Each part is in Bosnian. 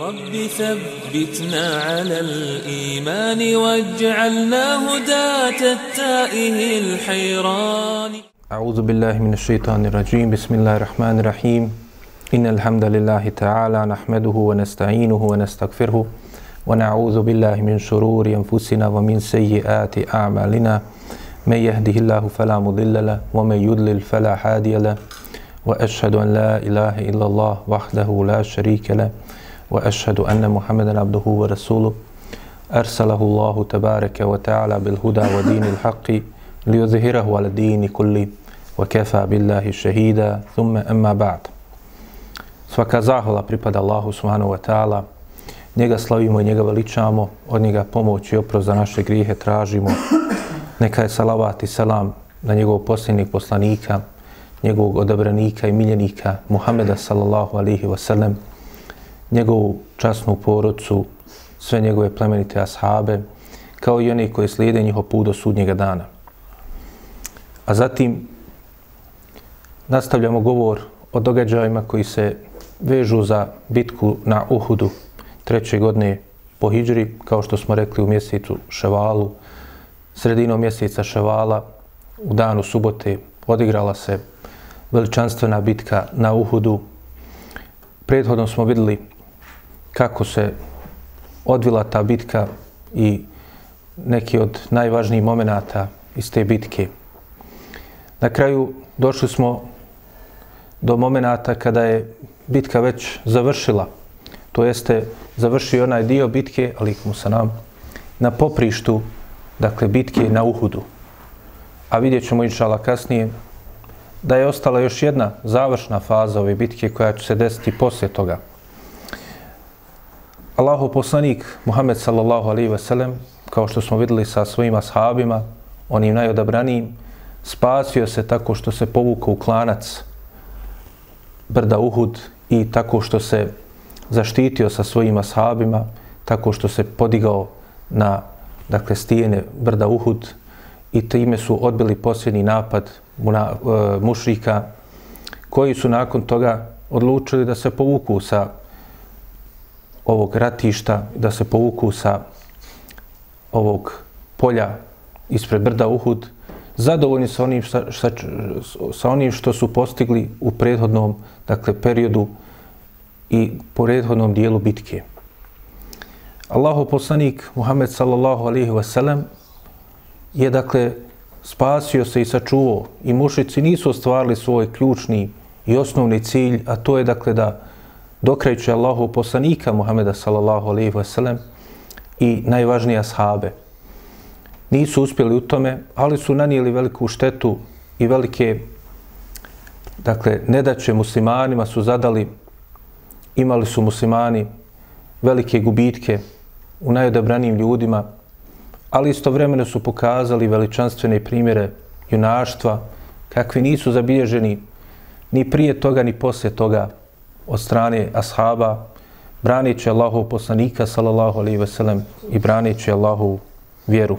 رب ثبتنا على الإيمان واجعلنا هداة التائه الحيران. أعوذ بالله من الشيطان الرجيم. بسم الله الرحمن الرحيم. إن الحمد لله تعالى نحمده ونستعينه ونستغفره ونعوذ بالله من شرور أنفسنا ومن سيئات أعمالنا. من يهده الله فلا مضل له ومن يضلل فلا هادي له. وأشهد أن لا إله إلا الله وحده لا شريك له. وأشهد أن محمدا عبده ورسوله أرسله الله تبارك وتعالى بالهدى ودين الحق ليظهره على الدين كله وكفى بالله شهيدا ثم أما بعد Svaka zahvala pripada Allahu subhanahu wa ta'ala. Njega slavimo i njega veličamo, od njega pomoć i oprost za naše grijehe tražimo. Neka je salavat i salam na njegovog posljednjeg poslanika, njegovog odabranika i miljenika Muhameda sallallahu alihi wasallam, njegovu časnu porodcu, sve njegove plemenite ashabe, kao i oni koji slijede njihov put do sudnjega dana. A zatim nastavljamo govor o događajima koji se vežu za bitku na Uhudu treće godine po Hidžri, kao što smo rekli u mjesecu Ševalu, sredinom mjeseca Ševala, u danu subote, odigrala se veličanstvena bitka na Uhudu. Prethodno smo videli kako se odvila ta bitka i neki od najvažnijih momenata iz te bitke. Na kraju došli smo do momenata kada je bitka već završila. To jeste završio onaj dio bitke, ali mu sa nam, na poprištu, dakle, bitke na Uhudu. A vidjet ćemo, inšala, kasnije, da je ostala još jedna završna faza ove bitke koja će se desiti poslije toga. Allahu poslanik Muhammed sallallahu alaihi ve sellem, kao što smo videli sa svojim ashabima, onim najodabranijim, spasio se tako što se povukao u klanac brda Uhud i tako što se zaštitio sa svojim ashabima, tako što se podigao na dakle, stijene brda Uhud i time su odbili posljednji napad muna, e, mušrika koji su nakon toga odlučili da se povuku sa ovog ratišta, da se povuku sa ovog polja ispred brda Uhud, zadovoljni sa onim, šta, šta, sa onim što su postigli u prethodnom dakle, periodu i po prethodnom dijelu bitke. Allahu poslanik Muhammed sallallahu alaihi wa sallam je dakle spasio se i sačuvao i mušici nisu ostvarili svoj ključni i osnovni cilj, a to je dakle da dokreću Allahu poslanika Muhameda sallallahu alaihi wa sallam i najvažnije ashabe. Nisu uspjeli u tome, ali su nanijeli veliku štetu i velike dakle, nedaće muslimanima su zadali, imali su muslimani velike gubitke u najodabranijim ljudima, ali istovremeno su pokazali veličanstvene primjere junaštva, kakvi nisu zabilježeni ni prije toga, ni poslije toga od strane ashaba, branići Allahov poslanika, sallallahu alaihi ve sellem, i branići Allahu vjeru.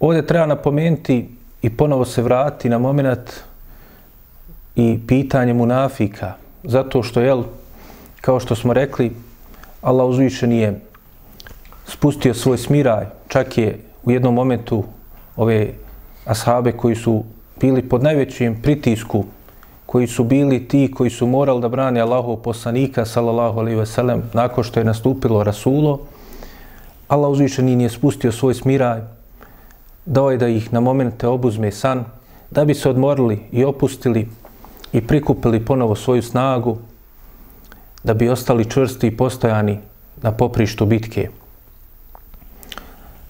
Ovdje treba napomenuti i ponovo se vrati na moment i pitanje munafika, zato što, jel, kao što smo rekli, Allah uzviše nije spustio svoj smiraj, čak je u jednom momentu ove ashabe koji su bili pod najvećim pritisku, koji su bili ti koji su morali da brani Allahov poslanika, sallallahu alaihi ve sellem, nakon što je nastupilo Rasulo, Allah uzvišeni nije spustio svoj smiraj, dao je da ih na momente obuzme san, da bi se odmorili i opustili i prikupili ponovo svoju snagu, da bi ostali čvrsti i postojani na poprištu bitke.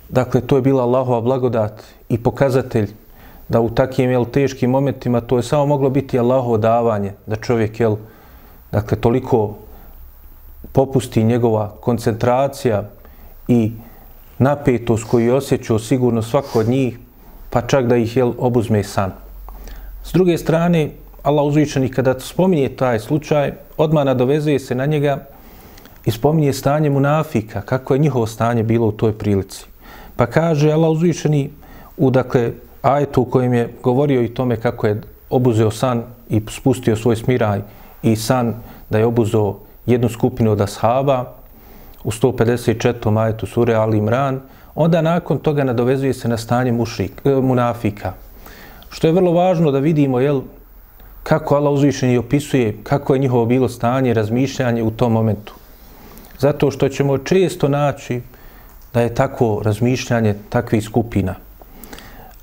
Dakle, to je bila Allahova blagodat i pokazatelj da u takvim jel, teškim momentima to je samo moglo biti Allahovo davanje, da čovjek jel, dakle, toliko popusti njegova koncentracija i napetost koju je osjećao sigurno svako od njih, pa čak da ih jel, obuzme san. S druge strane, Allah uzvičani kada spominje taj slučaj, odmah nadovezuje se na njega i spominje stanje munafika, kako je njihovo stanje bilo u toj prilici. Pa kaže Allah uzvišeni u dakle ajetu u kojem je govorio i tome kako je obuzeo san i spustio svoj smiraj i san da je obuzeo jednu skupinu od ashaba u 154. ajetu sure Ali Imran, onda nakon toga nadovezuje se na stanje mušik, e, munafika. Što je vrlo važno da vidimo jel, kako Allah uzvišeni opisuje kako je njihovo bilo stanje, razmišljanje u tom momentu. Zato što ćemo često naći da je tako razmišljanje takvih skupina.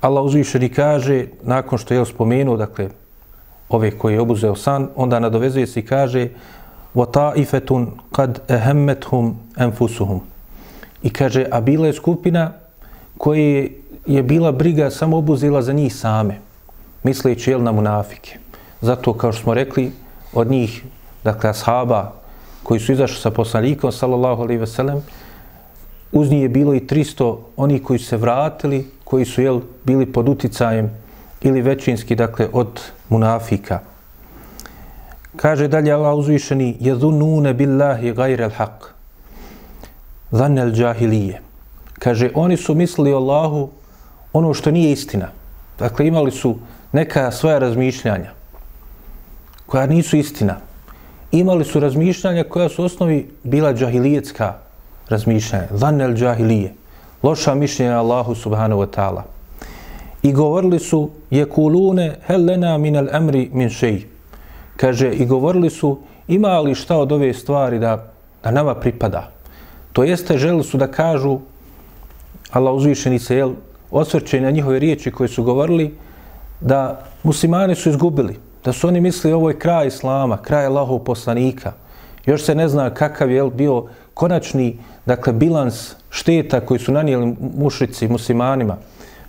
Allah uzvišeni kaže, nakon što je spomenuo, dakle, ove koje je obuzeo san, onda nadovezuje se i kaže وَتَائِفَتُنْ قَدْ أَهَمَّتْهُمْ أَنْفُسُهُمْ I kaže, a bila je skupina koji je bila briga samo obuzela za njih same, misleći jel na munafike. Zato, kao što smo rekli, od njih, dakle, ashaba koji su izašli sa poslanikom, sallallahu alaihi ve sellem, uz njih je bilo i 300 oni koji su se vratili, koji su jel, bili pod uticajem ili većinski, dakle, od munafika. Kaže dalje Allah uzvišeni, jedunune billahi gajre al-haq, zanel džahilije. Kaže, oni su mislili Allahu ono što nije istina. Dakle, imali su neka svoja razmišljanja koja nisu istina. Imali su razmišljanja koja su osnovi bila džahilijetska razmišljanja. Zanel džahilije. Loša mišljenja Allahu subhanahu wa ta'ala. I govorili su, je kulune helena min al emri min šeji. Kaže, i govorili su, ima li šta od ove stvari da, da nama pripada? To jeste, želi su da kažu, Allah uzvišeni se, jel, osvrće na njihove riječi koje su govorili, da muslimani su izgubili, da su oni mislili ovo je kraj Islama, kraj Allahov poslanika. Još se ne zna kakav je bio konačni, dakle, bilans šteta koji su nanijeli mušici muslimanima.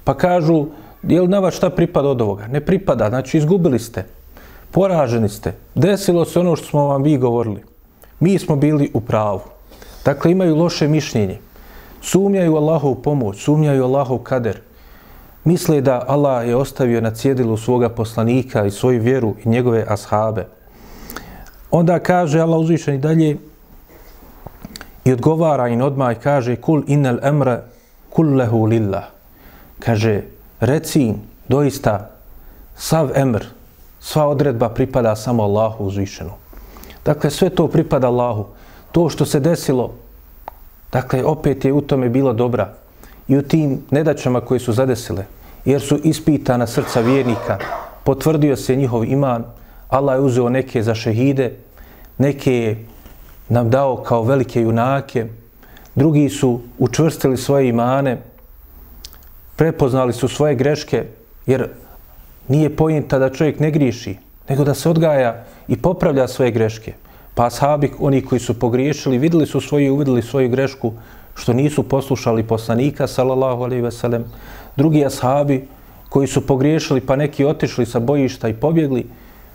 Pa kažu, je li na vas šta pripada od ovoga? Ne pripada, znači izgubili ste, poraženi ste, desilo se ono što smo vam vi govorili. Mi smo bili u pravu. Dakle, imaju loše mišljenje. Sumnjaju Allahov pomoć, sumnjaju Allahov kader. Misle da Allah je ostavio na cjedilu svoga poslanika i svoju vjeru i njegove ashabe. Onda kaže Allah uzvišeni dalje i odgovara im odmah i kaže kul inel emre kullehu lillah. Kaže, reci doista sav emr, sva odredba pripada samo Allahu uzvišenu. Dakle, sve to pripada Allahu. To što se desilo, dakle, opet je u tome bila dobra. I u tim nedaćama koje su zadesile, jer su ispitana srca vjernika, potvrdio se njihov iman, Allah je uzeo neke za šehide, neke je nam dao kao velike junake, drugi su učvrstili svoje imane, prepoznali su svoje greške, jer nije pojenta da čovjek ne griješi, nego da se odgaja i popravlja svoje greške. Pa ashabi, oni koji su pogriješili, videli su svoju i uvideli svoju grešku, što nisu poslušali poslanika, sallallahu alaihi veselem. Drugi ashabi koji su pogriješili, pa neki otišli sa bojišta i pobjegli,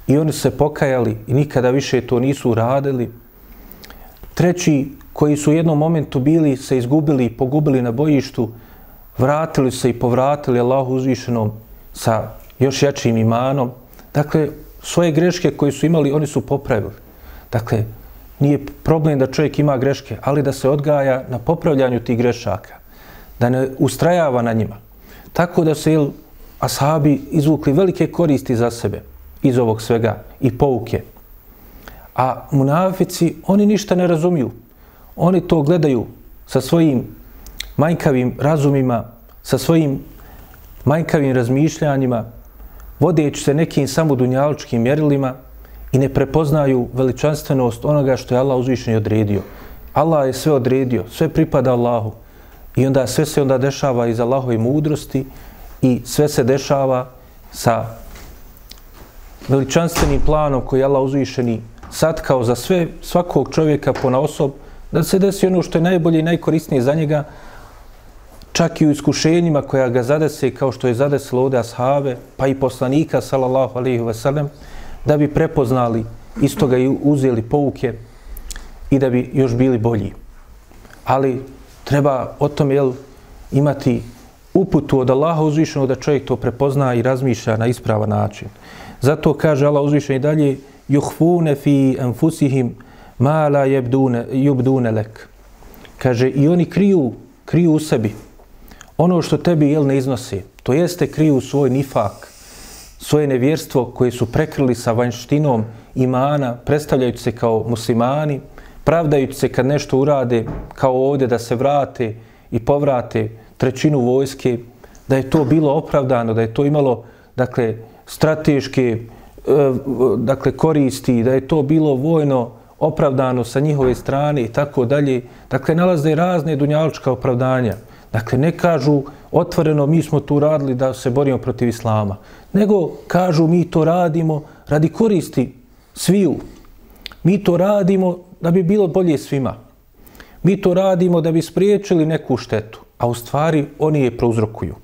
i oni se pokajali i nikada više to nisu uradili. Treći koji su u jednom momentu bili, se izgubili i pogubili na bojištu, vratili se i povratili Allahu uzvišenom sa još jačim imanom. Dakle, svoje greške koje su imali, oni su popravili. Dakle, nije problem da čovjek ima greške, ali da se odgaja na popravljanju tih grešaka, da ne ustrajava na njima. Tako da se ashabi izvukli velike koristi za sebe iz ovog svega i pouke. A munafici, oni ništa ne razumiju. Oni to gledaju sa svojim manjkavim razumima, sa svojim manjkavim razmišljanjima, vodeći se nekim samodunjaličkim mjerilima i ne prepoznaju veličanstvenost onoga što je Allah uzvišen odredio. Allah je sve odredio, sve pripada Allahu. I onda sve se onda dešava iz Allahove mudrosti i sve se dešava sa veličanstvenim planom koji je Allah uzvišeni satkao za sve, svakog čovjeka po osob, da se desi ono što je najbolje i najkorisnije za njega, čak i u iskušenjima koja ga zadese, kao što je zadesilo ovdje ashave, pa i poslanika, sallallahu alaihi wasalam, da bi prepoznali isto ga i uzeli pouke i da bi još bili bolji. Ali treba o tom jel, imati uputu od Allaha uzvišenog da čovjek to prepozna i razmišlja na ispravan način. Zato kaže Allah uzvišen i dalje juhfune fi anfusihim ma la yabduna jubdune lak. Kaže i oni kriju, kriju u sebi ono što tebi jel ne iznosi. To jeste kriju svoj nifak, svoje nevjerstvo koje su prekrili sa vanštinom imana, predstavljajući se kao muslimani, pravdajući se kad nešto urade, kao ovdje da se vrate i povrate trećinu vojske, da je to bilo opravdano, da je to imalo dakle, strateške E, dakle, koristi, da je to bilo vojno opravdano sa njihove strane i tako dalje. Dakle, nalaze razne dunjalučka opravdanja. Dakle, ne kažu otvoreno mi smo tu radili da se borimo protiv islama, nego kažu mi to radimo radi koristi sviju. Mi to radimo da bi bilo bolje svima. Mi to radimo da bi spriječili neku štetu, a u stvari oni je prouzrokuju.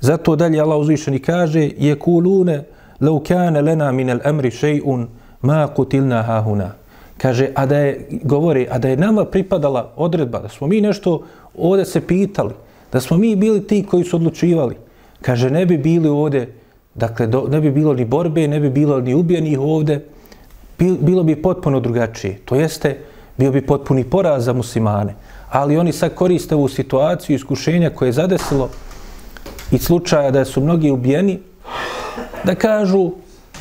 Zato dalje Allah uzvišeni kaže je kulune لو كان لنا من الامر شيء ما قتلنا ها هنا Kaže, a da je, govori, a da je nama pripadala odredba, da smo mi nešto ovdje se pitali, da smo mi bili ti koji su odlučivali, kaže, ne bi bili ovdje, dakle, do, ne bi bilo ni borbe, ne bi bilo ni ubijenih ovdje, bilo bi potpuno drugačije. To jeste, bio bi potpuni poraz za muslimane. Ali oni sad koriste ovu situaciju iskušenja koje je zadesilo i slučaja da su mnogi ubijeni, da kažu,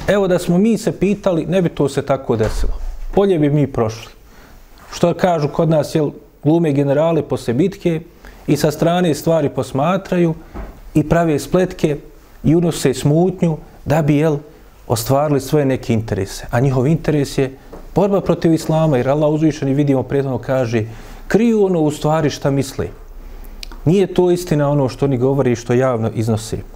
evo da smo mi se pitali, ne bi to se tako desilo. Bolje bi mi prošli. Što kažu kod nas, jel, glume generale posle bitke i sa strane stvari posmatraju i prave spletke i unose smutnju da bi, jel, ostvarili svoje neke interese. A njihov interes je borba protiv Islama, jer Allah uzvišeni vidimo prijetno kaže kriju ono u stvari šta misli. Nije to istina ono što oni govori i što javno iznose.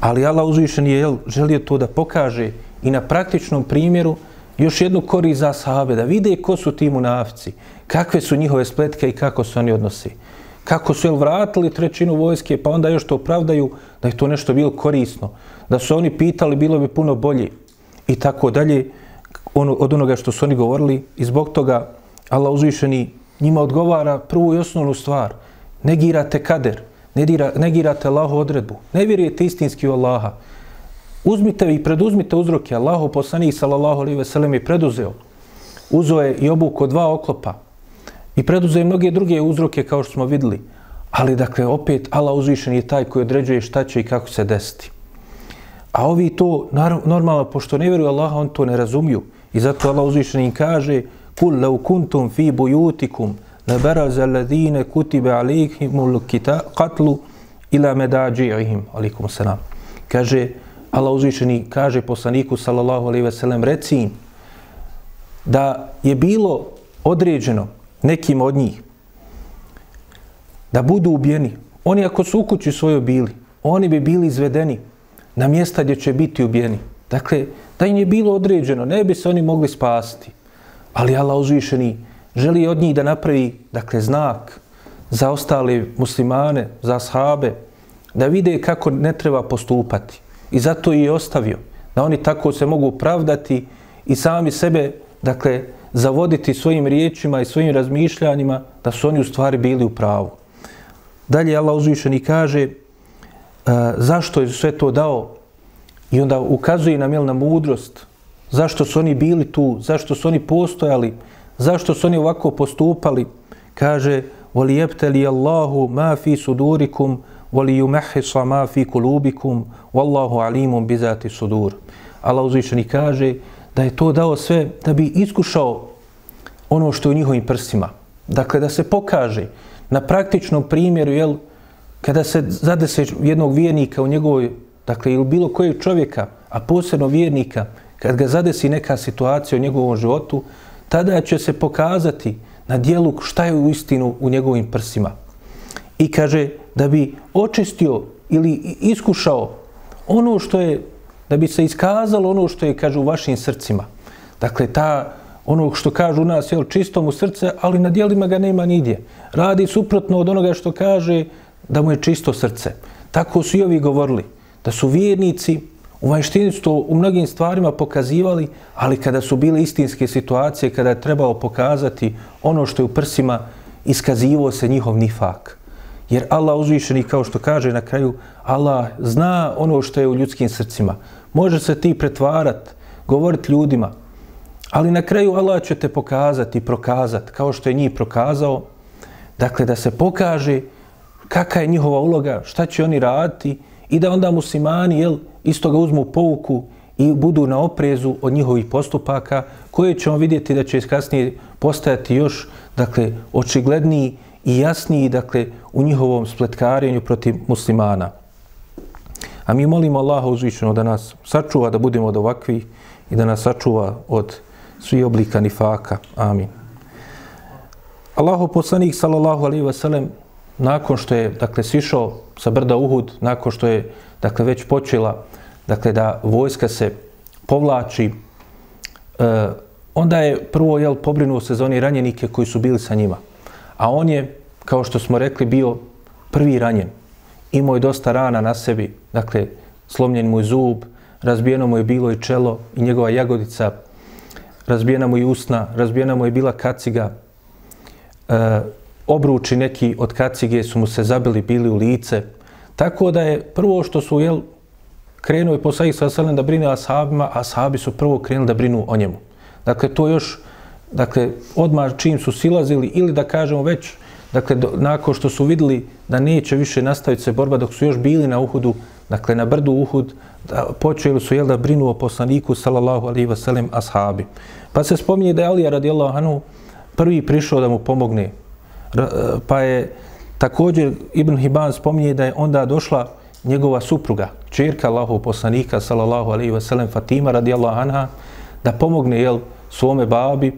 Ali Allah uzvišen je jel, želio to da pokaže i na praktičnom primjeru još jednu kori za sahabe, da vide ko su ti munafci, kakve su njihove spletke i kako se oni odnosi. Kako su jel vratili trećinu vojske, pa onda još to opravdaju da je to nešto bilo korisno. Da su oni pitali, bilo bi puno bolje. I tako dalje, ono, od onoga što su oni govorili. I zbog toga Allah uzvišeni njima odgovara prvu i osnovnu stvar. Negirate kader, negirate Allahu odredbu. Ne vjerujete istinski u Allaha. Uzmite i preduzmite uzroke. Allahu poslanih sallallahu alaihi ve sellem je preduzeo. Uzo je i obuko dva oklopa. I preduzeo je mnoge druge uzroke kao što smo videli. Ali dakle, opet, Allah uzvišen je taj koji određuje šta će i kako se desiti. A ovi to, normalno, pošto ne vjeruju Allaha, on to ne razumiju. I zato Allah uzvišen im kaže Kul lau kuntum fi bujutikum لبرز baraza كتب عليهم alaihimul ila medađi'ihim. Alikum selam. Kaže, Allah uzvišeni kaže poslaniku sallallahu alaihi ve sellem reci im da je bilo određeno nekim od njih da budu ubijeni. Oni ako su u kući svojoj bili, oni bi bili izvedeni na mjesta gdje će biti ubijeni. Dakle, da im je bilo određeno, ne bi se oni mogli spasti. Ali Allah uzvišeni želi od njih da napravi dakle, znak za ostale muslimane, za sahabe, da vide kako ne treba postupati. I zato je ostavio, da oni tako se mogu pravdati i sami sebe, dakle, zavoditi svojim riječima i svojim razmišljanjima da su oni u stvari bili u pravu. Dalje Allah uzvišeni kaže e, zašto je sve to dao i onda ukazuje nam jel, na mudrost zašto su oni bili tu, zašto su oni postojali, zašto su oni ovako postupali. Kaže وَلِيَبْتَلِيَ اللَّهُ مَا فِي سُدُورِكُمْ وَلِيُمَحِصَ مَا فِي كُلُوبِكُمْ وَاللَّهُ عَلِيمٌ بِذَاتِ سُدُورِ Allah uzvišeni kaže da je to dao sve da bi iskušao ono što je u njihovim prsima. Dakle, da se pokaže na praktičnom primjeru, jel, kada se zadese jednog vjernika u njegovoj, dakle, ili bilo kojeg čovjeka, a posebno vjernika, kad ga zadesi neka situacija u njegovom životu, tada će se pokazati na dijelu šta je u istinu u njegovim prsima. I kaže da bi očistio ili iskušao ono što je, da bi se iskazalo ono što je, kaže, u vašim srcima. Dakle, ta ono što kažu u nas, jel, čisto mu srce, ali na dijelima ga nema nigdje. Radi suprotno od onoga što kaže da mu je čisto srce. Tako su i ovi govorili, da su vjernici u vanštinicu u mnogim stvarima pokazivali, ali kada su bile istinske situacije, kada je trebalo pokazati ono što je u prsima, iskazivo se njihov nifak. Jer Allah uzvišeni, kao što kaže na kraju, Allah zna ono što je u ljudskim srcima. Može se ti pretvarat, govorit ljudima, Ali na kraju Allah će te pokazati, prokazat, kao što je njih prokazao, dakle da se pokaže kakva je njihova uloga, šta će oni raditi i da onda muslimani jel, isto ga uzmu pouku i budu na oprezu od njihovih postupaka koje ćemo vidjeti da će kasnije postajati još, dakle, očigledniji i jasniji, dakle, u njihovom spletkarenju protiv muslimana. A mi molimo Allaha uzvišeno da nas sačuva, da budemo od ovakvih i da nas sačuva od svih oblika nifaka. Amin. Allahu poslanik sallallahu alaihi wa sellem nakon što je dakle sišao sa brda Uhud, nakon što je dakle već počela dakle da vojska se povlači e, onda je prvo jel pobrinuo se za oni ranjenike koji su bili sa njima. A on je kao što smo rekli bio prvi ranjen. Imao je dosta rana na sebi, dakle slomljen mu je zub, razbijeno mu je bilo i čelo i njegova jagodica, razbijena mu je usna, razbijena mu je bila kaciga, e, obruči neki od kacige su mu se zabili, bili u lice. Tako da je prvo što su, jel, krenuo je poslanik sa selem da brine o ashabima, a ashabi su prvo krenuli da brinu o njemu. Dakle, to još, dakle, odmah čim su silazili ili da kažemo već, dakle, do, nakon što su vidjeli da neće više nastaviti se borba dok su još bili na Uhudu, dakle, na brdu Uhud, da počeli su, jel, da brinu o poslaniku, sallallahu alihi wasallam, ashabi. Pa se spominje da je Alija radijallahu anhu prvi prišao da mu pomogne. Pa je također Ibn Hibban spominje da je onda došla njegova supruga, čirka Allahov poslanika, sallallahu alaihi sellem Fatima radijallahu anha, da pomogne, jel, svome babi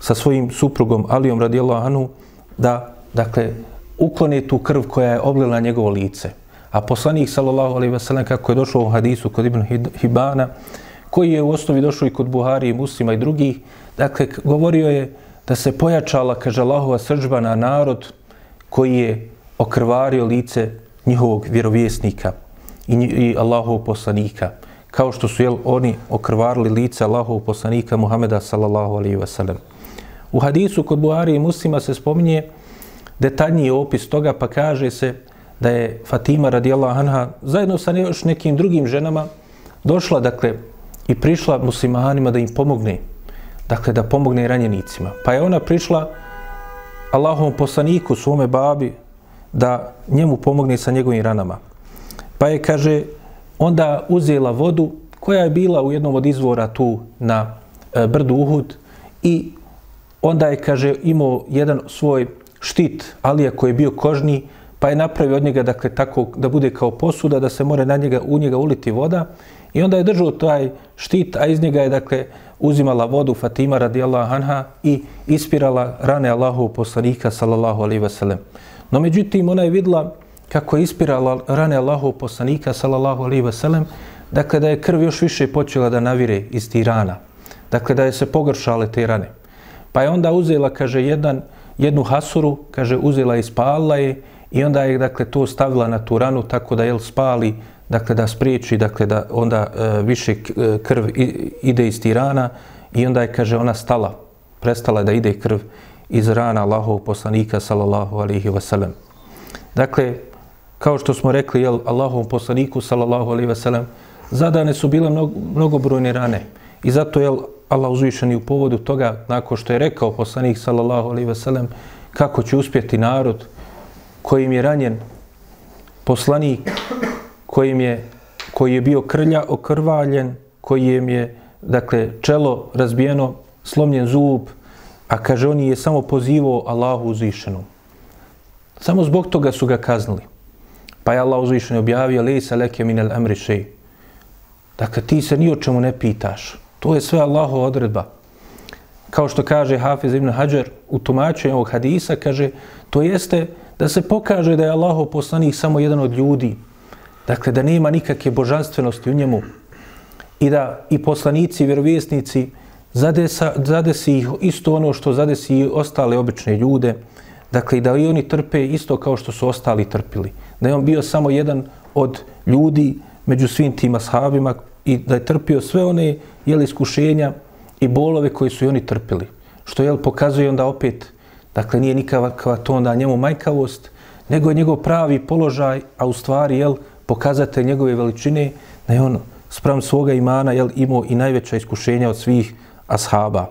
sa svojim suprugom Alijom radijallahu anhu, da, dakle, uklone tu krv koja je oblila njegovo lice. A poslanik, sallallahu alaihi sellem kako je došao u hadisu kod Ibn Hibana, koji je u osnovi došao i kod Buhari i muslima i drugih, dakle, govorio je da se pojačala, kaže Allahova sržba na narod koji je okrvario lice njihovog vjerovjesnika i, i Allahovog poslanika, kao što su jel, oni okrvarili lice Allahovog poslanika Muhameda sallallahu alaihi wa sallam. U hadisu kod Buhari i muslima se spominje detaljniji opis toga, pa kaže se da je Fatima radijallahu anha zajedno sa još nekim drugim ženama došla, dakle, i prišla muslimanima da im pomogne, dakle, da pomogne ranjenicima. Pa je ona prišla Allahovom poslaniku, svome babi, da njemu pomogne sa njegovim ranama. Pa je, kaže, onda uzela vodu koja je bila u jednom od izvora tu na e, brdu Uhud i onda je, kaže, imao jedan svoj štit, alija koji je bio kožni, pa je napravio od njega, dakle, tako da bude kao posuda, da se more na njega, u njega uliti voda I onda je držao taj štit, a iz njega je, dakle, uzimala vodu Fatima radijallahu anha i ispirala rane Allahu poslanika, sallallahu alaihi wasallam. No, međutim, ona je vidla kako je ispirala rane Allahov poslanika, sallallahu alaihi veselem, dakle, da je krv još više počela da navire iz tih rana. Dakle, da je se pogršale te rane. Pa je onda uzela, kaže, jedan, jednu hasuru, kaže, uzela i spalila je i onda je, dakle, to stavila na tu ranu tako da je spali dakle da spriječi dakle da onda e, više e, krv ide iz tirana i onda je kaže ona stala prestala da ide krv iz rana Allahov poslanika sallallahu alaihi ve sellem dakle kao što smo rekli jel Allahovom poslaniku sallallahu alaihi ve sellem zadane su bile mnogo, mnogobrojne rane. I zato je Allah uzvišeni u povodu toga nakon što je rekao poslanik sallallahu alaihi ve sellem kako će uspjeti narod kojim je ranjen poslanik kojim je, koji je bio krlja okrvaljen, kojim je, dakle, čelo razbijeno, slomljen zub, a kaže, on je samo pozivao Allahu uzvišenu. Samo zbog toga su ga kaznili. Pa je Allah uzvišen objavio, lejsa leke minel emri šej. Dakle, ti se ni o čemu ne pitaš. To je sve Allahova odredba. Kao što kaže Hafiz ibn Hajar u tumačenju ovog hadisa, kaže, to jeste da se pokaže da je Allahov poslanik samo jedan od ljudi, Dakle, da nema nikakve božanstvenosti u njemu i da i poslanici i vjerovjesnici zadesa, zadesi ih isto ono što zadesi i ostale obične ljude. Dakle, da i oni trpe isto kao što su ostali trpili. Da je on bio samo jedan od ljudi među svim tim ashabima i da je trpio sve one jel, iskušenja i bolove koje su i oni trpili. Što jel, pokazuje onda opet, dakle, nije nikakva to onda njemu majkavost, nego je njegov pravi položaj, a u stvari, jel, pokazate njegove veličine, da je on sprem svoga imana jel, imao i najveća iskušenja od svih ashaba.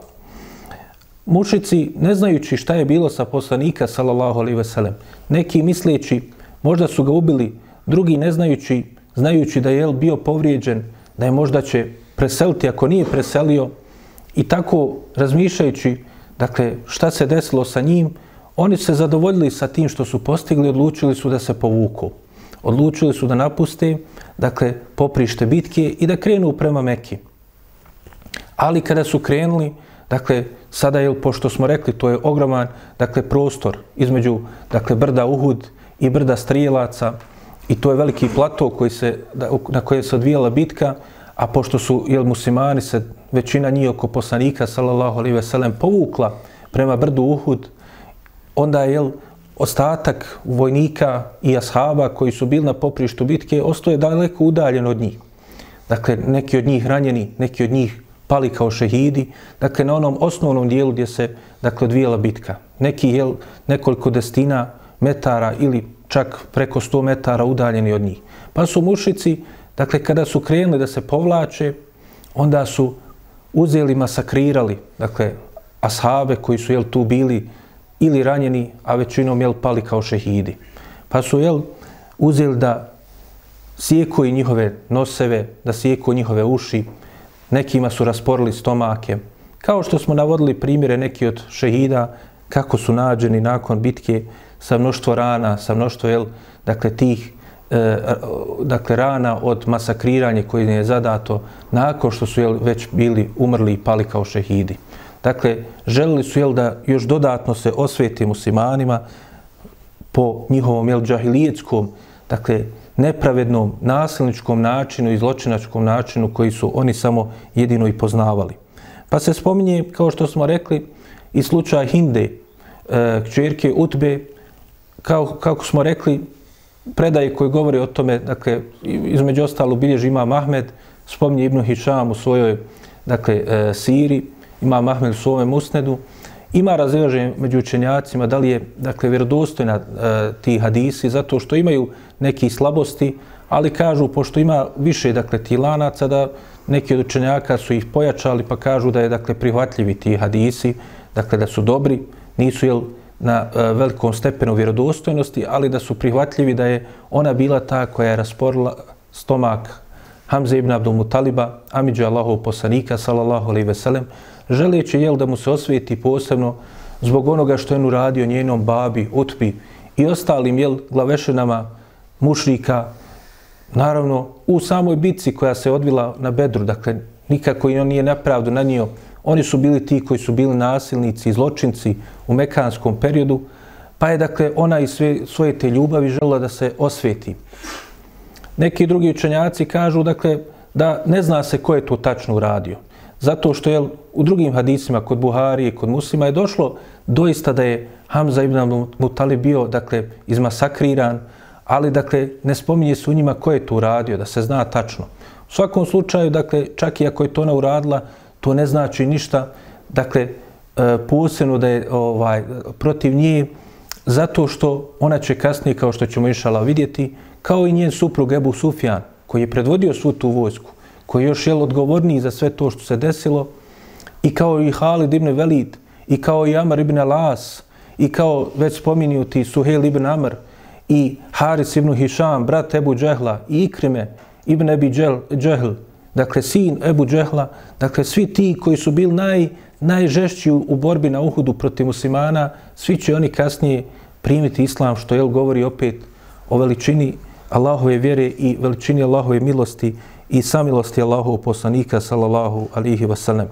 Mušici, ne znajući šta je bilo sa poslanika, sallallahu alaihi ve sellem, neki misleći, možda su ga ubili, drugi ne znajući, znajući da je jel, bio povrijeđen, da je možda će preseliti, ako nije preselio, i tako razmišljajući, dakle, šta se desilo sa njim, oni se zadovoljili sa tim što su postigli, odlučili su da se povuku. Odlučili su da napuste, dakle, poprište bitke i da krenu prema Mekiju. Ali kada su krenuli, dakle, sada je, pošto smo rekli, to je ogroman, dakle, prostor između, dakle, brda Uhud i brda Strijelaca i to je veliki plato koji se, na koje se odvijala bitka, a pošto su, jel, muslimani se, većina njih oko poslanika, sallallahu alaihi veselem, povukla prema brdu Uhud, onda je, jel, ostatak vojnika i ashaba koji su bili na poprištu bitke ostoje daleko udaljen od njih. Dakle, neki od njih ranjeni, neki od njih pali kao šehidi, dakle, na onom osnovnom dijelu gdje se, dakle, odvijela bitka. Neki, jel, nekoliko destina metara ili čak preko 100 metara udaljeni od njih. Pa su mušici, dakle, kada su krenuli da se povlače, onda su uzeli, masakrirali, dakle, ashabe koji su, jel, tu bili ili ranjeni, a većinom, jel, pali kao šehidi. Pa su, jel, uzeli da sijekuju njihove noseve, da sjeku njihove uši, nekima su rasporili stomake. Kao što smo navodili primjere neki od šehida, kako su nađeni nakon bitke sa mnoštvo rana, sa mnoštvo, jel, dakle, tih e, e dakle, rana od masakriranja koji je zadato nakon što su jel, već bili umrli i pali kao šehidi. Dakle, želili su jel, da još dodatno se osvete muslimanima po njihovom jel, džahilijetskom, dakle, nepravednom, nasilničkom načinu i zločinačkom načinu koji su oni samo jedino i poznavali. Pa se spominje, kao što smo rekli, i slučaj Hinde, e, kćerke Utbe, kao, kako smo rekli, predaje koji govori o tome, dakle, između ostalo bilježi ima Mahmed, spominje Ibnu Hišam u svojoj, dakle, e, Siri, ima Mahmed u svojom usnedu, ima razilaženje među učenjacima da li je, dakle, vjerodostojna e, ti hadisi, zato što imaju neki slabosti, ali kažu, pošto ima više, dakle, ti lanaca, da neki od učenjaka su ih pojačali, pa kažu da je, dakle, prihvatljivi ti hadisi, dakle, da su dobri, nisu, jel, na e, velikom stepenu vjerodostojnosti, ali da su prihvatljivi da je ona bila ta koja je rasporila stomak Hamze ibn Abdul Mutaliba, Amidža Allahov poslanika, sallallahu alaihi veselem, želeći jel da mu se osvijeti posebno zbog onoga što je on uradio njenom babi, utpi i ostalim jel glavešenama mušrika, naravno u samoj bitci koja se odvila na bedru, dakle nikako i on nije napravdu na njio, oni su bili ti koji su bili nasilnici i zločinci u mekanskom periodu, pa je dakle ona i sve, svoje te ljubavi žela da se osvijeti. Neki drugi učenjaci kažu dakle da ne zna se ko je to tačno uradio. Zato što je u drugim hadisima kod Buhari i kod muslima je došlo doista da je Hamza ibn Mutali bio dakle, izmasakriran, ali dakle, ne spominje se u njima ko je to uradio, da se zna tačno. U svakom slučaju, dakle, čak i ako je to ona uradila, to ne znači ništa, dakle, e, posebno da je ovaj, protiv nje, zato što ona će kasnije, kao što ćemo išala vidjeti, kao i njen suprug Ebu Sufjan, koji je predvodio svu tu vojsku, koji je još jel odgovorniji za sve to što se desilo, i kao i Halid ibn Velid, i kao i Amar ibn Alas, i kao već spominuti Suhel ibn Amr, i Haris ibn Hišam, brat Ebu Džehla, i Ikrime ibn Ebi Džehl, dakle sin Ebu Džehla, dakle svi ti koji su bili naj, najžešći u borbi na Uhudu protiv muslimana, svi će oni kasnije primiti islam, što jel govori opet o veličini Allahove vjere i veličini Allahove milosti i samilosti Allahov poslanika sallallahu alihi wasallam.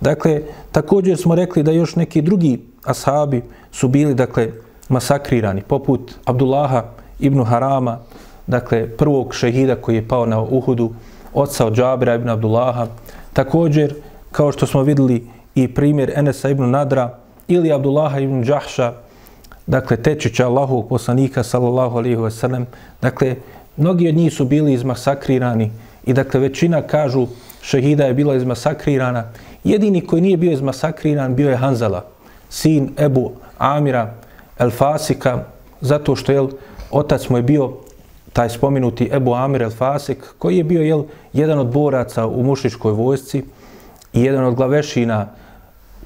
Dakle, također smo rekli da još neki drugi ashabi su bili, dakle, masakrirani, poput Abdullaha ibn Harama, dakle, prvog šehida koji je pao na Uhudu, oca od Džabira ibn Abdullaha. Također, kao što smo videli i primjer Enesa ibn Nadra ili Abdullaha ibn Džahša, dakle, tečića Allahovog poslanika, sallallahu alihi wasallam. Dakle, mnogi od njih su bili izmasakrirani i dakle, većina kažu šehida je bila izmasakrirana. Jedini koji nije bio izmasakriran bio je Hanzala, sin Ebu Amira El Fasika, zato što je otac mu je bio taj spominuti Ebu Amir El Fasik, koji je bio jel, jedan od boraca u mušičkoj vojsci i jedan od glavešina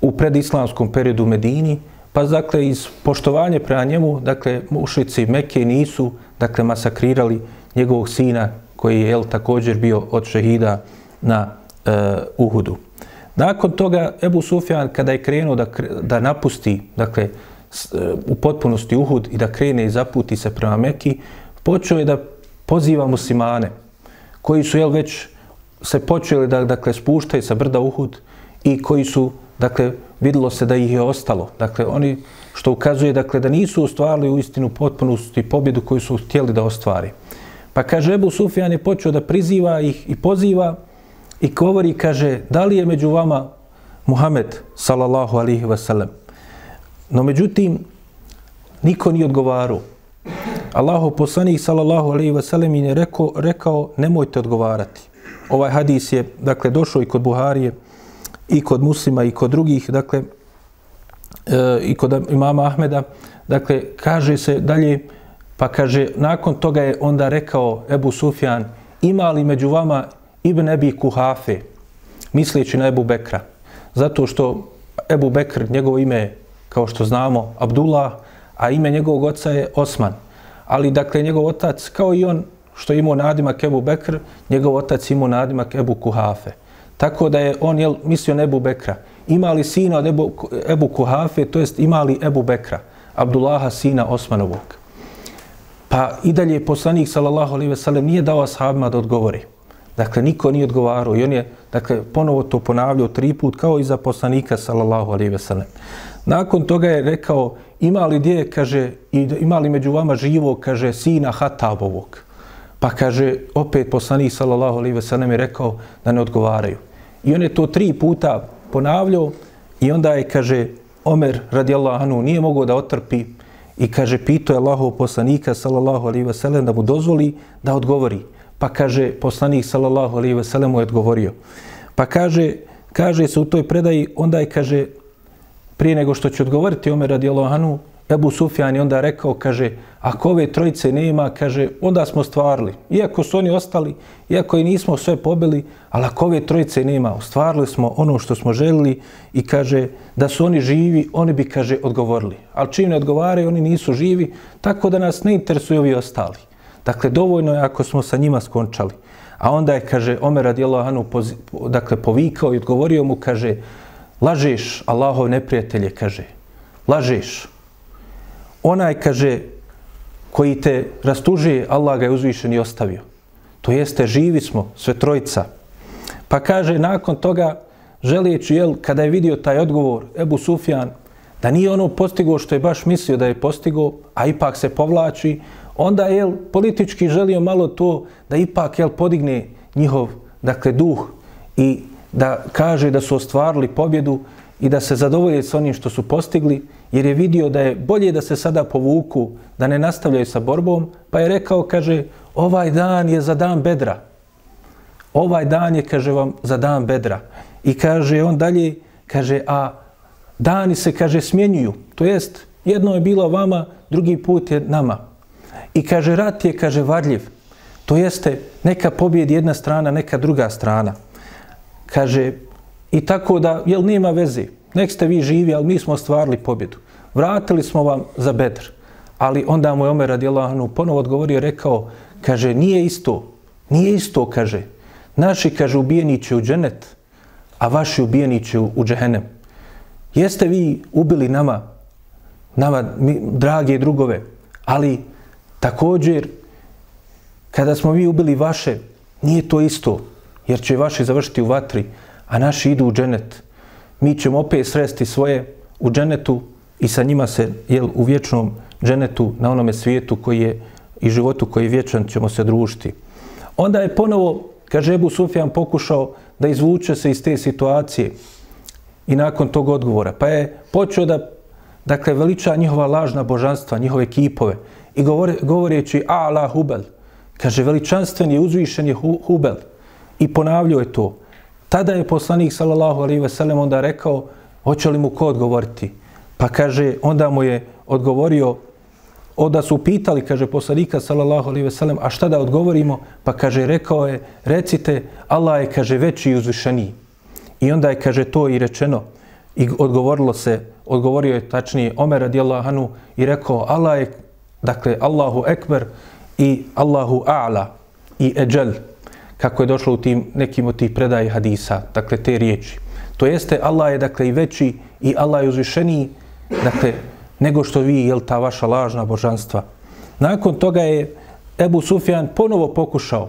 u predislamskom periodu u Medini, pa dakle iz poštovanja prema njemu, dakle mušici Mekke nisu dakle masakrirali njegovog sina koji je jel, također bio od šehida na e, Uhudu. Nakon toga Ebu Sufjan kada je krenuo da, da napusti, dakle, e, u potpunosti Uhud i da krene i zaputi se prema Meki, počeo je da poziva muslimane koji su jel, već se počeli da dakle, spuštaju sa brda Uhud i koji su, dakle, vidilo se da ih je ostalo. Dakle, oni što ukazuje dakle, da nisu ostvarili u istinu potpunosti pobjedu koju su htjeli da ostvari. Pa kaže, Ebu Sufjan je počeo da priziva ih i poziva i govori, kaže, da li je među vama Muhammed, sallallahu alihi wasallam. No međutim, niko nije odgovarao. Allahu poslanik sallallahu alihi ve sellem je rekao rekao nemojte odgovarati. Ovaj hadis je dakle došao i kod Buharije i kod Muslima i kod drugih dakle e, i kod imama Ahmeda dakle kaže se dalje pa kaže nakon toga je onda rekao Ebu Sufjan ima li među vama Ibn Ebi Kuhafe misleći na Ebu Bekra zato što Ebu Bekr njegovo ime je kao što znamo Abdullah a ime njegovog oca je Osman ali dakle njegov otac, kao i on što imao nadimak Ebu Bekr, njegov otac imao nadimak Ebu Kuhafe. Tako da je on jel, mislio na Ebu Bekra. Ima li sina od Ebu, Ebu Kuhafe, to jest ima li Ebu Bekra, Abdullaha sina Osmanovog. Pa i dalje poslanik sallallahu alejhi ve sellem nije dao ashabima da odgovori. Dakle, niko nije odgovarao i on je dakle, ponovo to ponavljao tri put kao i za poslanika sallallahu alejhi ve sellem. Nakon toga je rekao, ima li gdje, kaže, ima li među vama živo, kaže, sina Hatabovog. Pa kaže, opet poslanik sallallahu alejhi ve sellem je rekao da ne odgovaraju. I on je to tri puta ponavljao i onda je, kaže, Omer radijallahu anhu nije mogao da otrpi i kaže, pito je Allahov poslanika sallallahu alaihi ve sellem da mu dozvoli da odgovori. Pa kaže, poslanik sallallahu alaihi ve sellem mu je odgovorio. Pa kaže, kaže se u toj predaji, onda je, kaže, prije nego što će odgovoriti Omer radijallahu anhu, Ebu Sufjan je onda rekao, kaže, ako ove trojice nema, kaže, onda smo stvarili. Iako su oni ostali, iako i nismo sve pobili, ali ako ove trojice nema, ostvarili smo ono što smo želili i kaže, da su oni živi, oni bi, kaže, odgovorili. Ali čim ne odgovaraju, oni nisu živi, tako da nas ne interesuju ovi ostali. Dakle, dovoljno je ako smo sa njima skončali. A onda je, kaže, Omer radijallahu anhu, dakle, povikao i odgovorio mu, kaže, lažeš Allahov neprijatelje, kaže, lažeš. Onaj, kaže, koji te rastužuje, Allah ga je uzvišen i ostavio. To jeste, živi smo, sve trojica. Pa kaže, nakon toga, želijeći, jel, kada je vidio taj odgovor, Ebu Sufjan, da nije ono postigao što je baš mislio da je postigao, a ipak se povlači, onda je politički želio malo to da ipak jel, podigne njihov dakle, duh i da kaže da su ostvarili pobjedu i da se zadovolje s onim što su postigli, jer je vidio da je bolje da se sada povuku, da ne nastavljaju sa borbom, pa je rekao, kaže, ovaj dan je za dan bedra. Ovaj dan je, kaže vam, za dan bedra. I kaže on dalje, kaže, a dani se, kaže, smjenjuju. To jest, jedno je bilo vama, drugi put je nama. I kaže, rat je, kaže, varljiv. To jeste, neka pobjedi jedna strana, neka druga strana kaže, i tako da, jel nema veze, nek ste vi živi, ali mi smo ostvarili pobjedu. Vratili smo vam za bedr. Ali onda mu je Omer radijalahanu ponovo odgovorio, rekao, kaže, nije isto, nije isto, kaže. Naši, kaže, ubijeni će u dženet, a vaši ubijeni će u, u džehenem. Jeste vi ubili nama, nama, mi, drage drugove, ali također, kada smo vi ubili vaše, nije to isto jer će vaši završiti u vatri, a naši idu u dženet. Mi ćemo opet sresti svoje u dženetu i sa njima se jel, u vječnom dženetu na onome svijetu koji je i životu koji je vječan ćemo se družiti. Onda je ponovo, kaže Ebu Sufjan, pokušao da izvuče se iz te situacije i nakon tog odgovora. Pa je počeo da dakle, veliča njihova lažna božanstva, njihove kipove i govore, govoreći Allah Hubel, kaže veličanstven je uzvišen je Hubel, i ponavljao je to. Tada je poslanik sallallahu alejhi ve sellem onda rekao hoće li mu ko odgovoriti. Pa kaže onda mu je odgovorio onda su pitali kaže poslanika sallallahu alejhi ve sellem a šta da odgovorimo pa kaže rekao je recite Allah je kaže veći i uzvišeniji. I onda je kaže to i rečeno i odgovorilo se odgovorio je tačnije Omer radijallahu anhu i rekao Allah je dakle Allahu ekber i Allahu a'la i ejel kako je došlo u tim nekim od tih predaje hadisa, dakle te riječi. To jeste, Allah je dakle i veći i Allah je uzvišeniji, dakle, nego što vi, jel, ta vaša lažna božanstva. Nakon toga je Ebu Sufjan ponovo pokušao,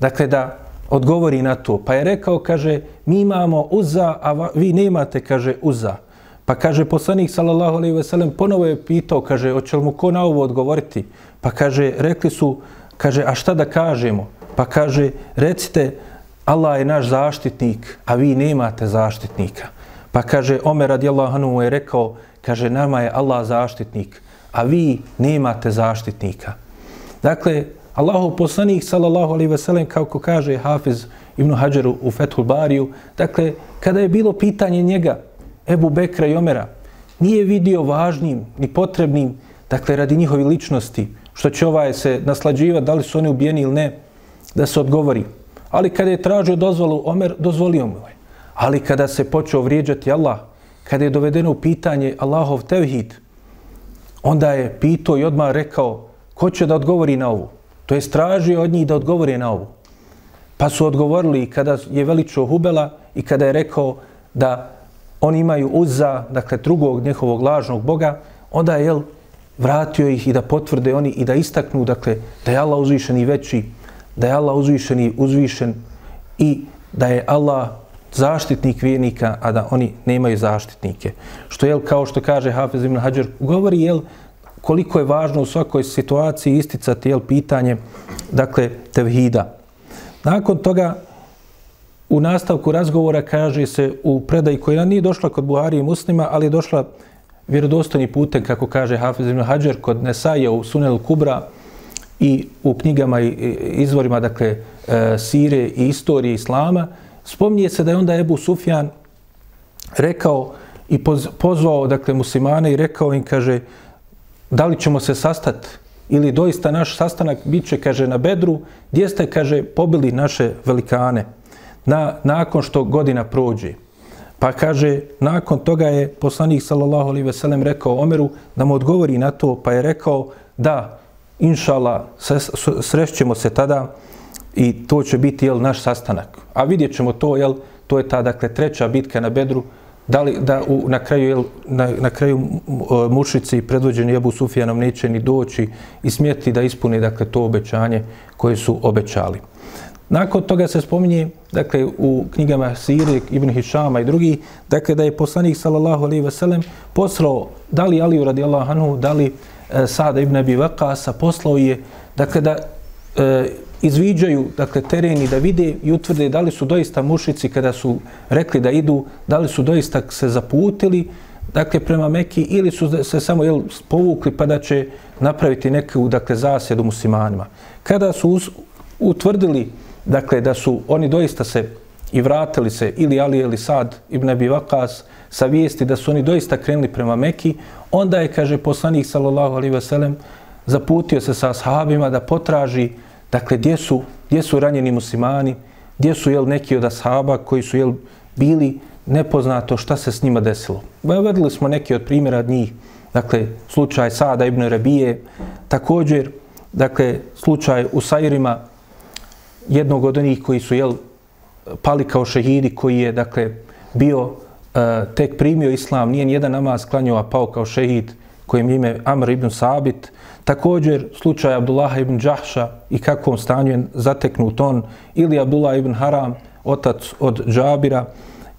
dakle, da odgovori na to. Pa je rekao, kaže, mi imamo uza, a vi nemate, kaže, uza. Pa kaže, poslanik, sallallahu alaihi ve sellem, ponovo je pitao, kaže, hoće li mu ko na ovo odgovoriti? Pa kaže, rekli su, kaže, a šta da kažemo? Pa kaže, recite, Allah je naš zaštitnik, a vi nemate zaštitnika. Pa kaže, Omer radijallahu anhu je rekao, kaže, nama je Allah zaštitnik, a vi nemate zaštitnika. Dakle, Allahu poslanik, sallallahu alaihi veselem, kako kaže Hafiz ibn Hajaru u Fethul Bariju, dakle, kada je bilo pitanje njega, Ebu Bekra i Omera, nije vidio važnim ni potrebnim, dakle, radi njihovi ličnosti, što će ovaj se naslađivati, da li su oni ubijeni ili ne, da se odgovori. Ali kada je tražio dozvolu Omer, dozvolio mu je. Ali kada se počeo vrijeđati Allah, kada je dovedeno u pitanje Allahov tevhid, onda je pitao i odmah rekao ko će da odgovori na ovu. To je stražio od njih da odgovori na ovu. Pa su odgovorili kada je veličio Hubela i kada je rekao da oni imaju uza, dakle, drugog njihovog lažnog Boga, onda je jel, vratio ih i da potvrde oni i da istaknu, dakle, da je Allah uzvišen i veći, da je Allah uzvišen i uzvišen i da je Allah zaštitnik vjernika, a da oni nemaju zaštitnike. Što je, kao što kaže Hafez ibn Hajar, govori, jel, koliko je važno u svakoj situaciji isticati, jel, pitanje, dakle, tevhida. Nakon toga, u nastavku razgovora kaže se u predaji koja nije došla kod Buhari i muslima, ali je došla vjerodostojni putem, kako kaže Hafez ibn Hajar, kod Nesaja u Sunel Kubra i u knjigama i izvorima, dakle, e, sire i istorije Islama, spominje se da je onda Ebu Sufjan rekao i pozvao, dakle, muslimane i rekao im, kaže, da li ćemo se sastati ili doista naš sastanak bit će, kaže, na Bedru, gdje ste, kaže, pobili naše velikane na, nakon što godina prođe. Pa kaže, nakon toga je poslanik sallallahu alaihi ve sellem rekao Omeru da mu odgovori na to, pa je rekao da, inšala, srećemo se tada i to će biti jel, naš sastanak. A vidjet ćemo to, jel, to je ta dakle, treća bitka na Bedru, da li da u, na kraju jel, na, na kraju mušici predvođeni Abu Sufjanom neće ni doći i smjeti da ispuni dakle to obećanje koje su obećali. Nakon toga se spominje, dakle, u knjigama Siri, Ibn Hišama i drugi, dakle, da je poslanik, sallallahu alaihi ve sellem, poslao, da li Aliju radijallahu anhu, da li e, Sada ibn Abi Vakasa, poslao je, dakle, da e, izviđaju, dakle, tereni, da vide i utvrde da li su doista mušici kada su rekli da idu, da li su doista se zaputili, dakle, prema Meki, ili su se samo jel, povukli pa da će napraviti neku, dakle, zasjedu muslimanima. Kada su us, utvrdili dakle, da su oni doista se i vratili se ili Ali ili Sad ibn Abi Vakas sa vijesti da su oni doista krenuli prema Meki, onda je, kaže poslanik sallallahu alaihi veselem, zaputio se sa ashabima da potraži, dakle, gdje su, gdje su ranjeni muslimani, gdje su jel, neki od ashaba koji su jel, bili nepoznato šta se s njima desilo. Vedili smo neki od primjera od njih, dakle, slučaj Sada ibn Rabije, također, dakle, slučaj u Sajrima, jednog od onih koji su jel, pali kao šehidi, koji je dakle, bio Eh, tek primio islam, nije nijedan namaz klanjao, a pao kao šehid, kojem ime Amr ibn Sabit. Također slučaj Abdullaha ibn Đahša i kakvom stanju je zateknut on, ili Abdullah ibn Haram, otac od Džabira,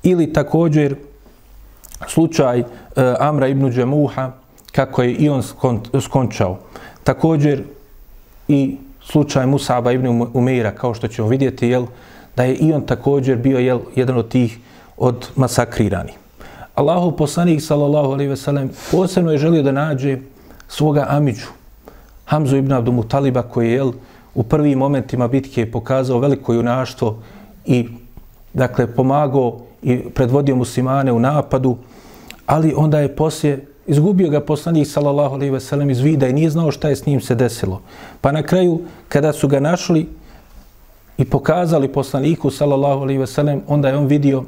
ili također slučaj e, Amra ibn Džemuha, kako je i on skončao. Također i slučaj Musaba ibn Umeira, kao što ćemo vidjeti, jel, da je i on također bio jel, jedan od tih od masakrirani. Allahu poslanik, sallallahu alaihi ve sellem, posebno je želio da nađe svoga amiđu, Hamzu ibn Abdul Taliba koji je jel, u prvim momentima bitke pokazao veliko junaštvo i dakle, pomagao i predvodio muslimane u napadu, ali onda je poslije izgubio ga poslanik sallallahu alejhi ve sellem iz vida i nije znao šta je s njim se desilo. Pa na kraju kada su ga našli i pokazali poslaniku sallallahu alejhi ve sellem, onda je on vidio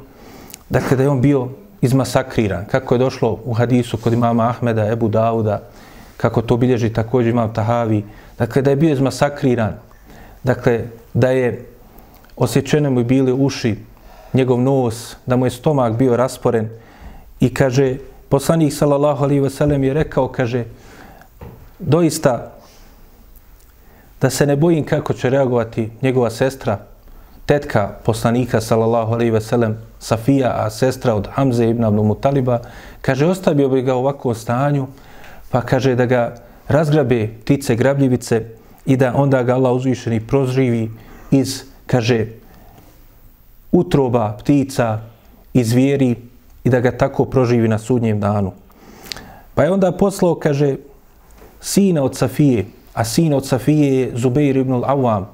da kada je on bio izmasakriran, kako je došlo u hadisu kod imama Ahmeda, Ebu Dauda, kako to bilježi također imam Tahavi, dakle da je bio izmasakriran, dakle da je osjećene mu bili uši, njegov nos, da mu je stomak bio rasporen i kaže, poslanik sallallahu alaihi wasallam je rekao, kaže, doista da se ne bojim kako će reagovati njegova sestra, tetka poslanika sallallahu alaihi sellem Safija, a sestra od Hamze ibn Abdul Mutaliba, kaže, ostavio bi ga u ovakvom stanju, pa kaže da ga razgrabe ptice, grabljivice i da onda ga Allah uzvišeni prozrivi iz, kaže, utroba ptica i zvijeri i da ga tako proživi na sudnjem danu. Pa je onda poslao, kaže, sina od Safije, a sin od Safije je Zubeir ibn al-Awam,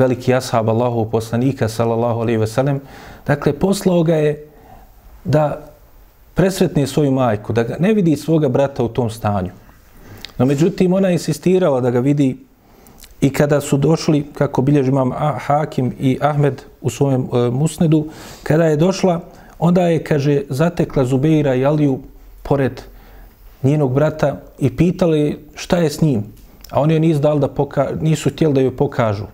veliki ashab Allahov poslanika, sallallahu alaihi ve sellem. Dakle, poslao ga je da presretne svoju majku, da ga ne vidi svoga brata u tom stanju. No, međutim, ona je insistirala da ga vidi i kada su došli, kako bilježi imam Hakim i Ahmed u svojem e, musnedu, kada je došla, onda je, kaže, zatekla Zubeira i Aliju pored njenog brata i pitali šta je s njim. A oni je nisu, da poka nisu htjeli da joj pokažu.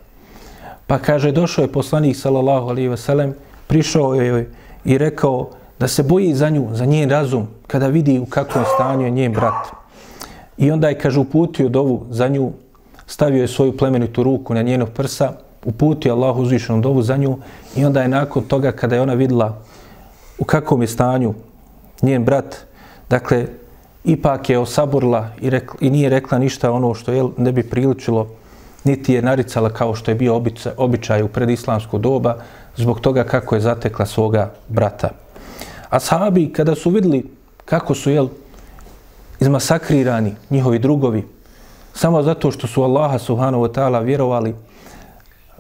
Pa kaže, došao je poslanik, sallallahu alaihi veselem, prišao je i rekao da se boji za nju, za njen razum, kada vidi u kakvom stanju je njen brat. I onda je, kaže, uputio dovu za nju, stavio je svoju plemenitu ruku na njenog prsa, uputio Allahu uzvišenom dovu za nju i onda je nakon toga, kada je ona videla u kakvom je stanju njen brat, dakle, ipak je osaborila i, rekla, i nije rekla ništa ono što je ne bi priličilo, niti je naricala kao što je bio običaj, u predislamsko doba, zbog toga kako je zatekla svoga brata. A sahabi, kada su vidjeli kako su jel, izmasakrirani njihovi drugovi, samo zato što su Allaha subhanahu wa ta'ala vjerovali,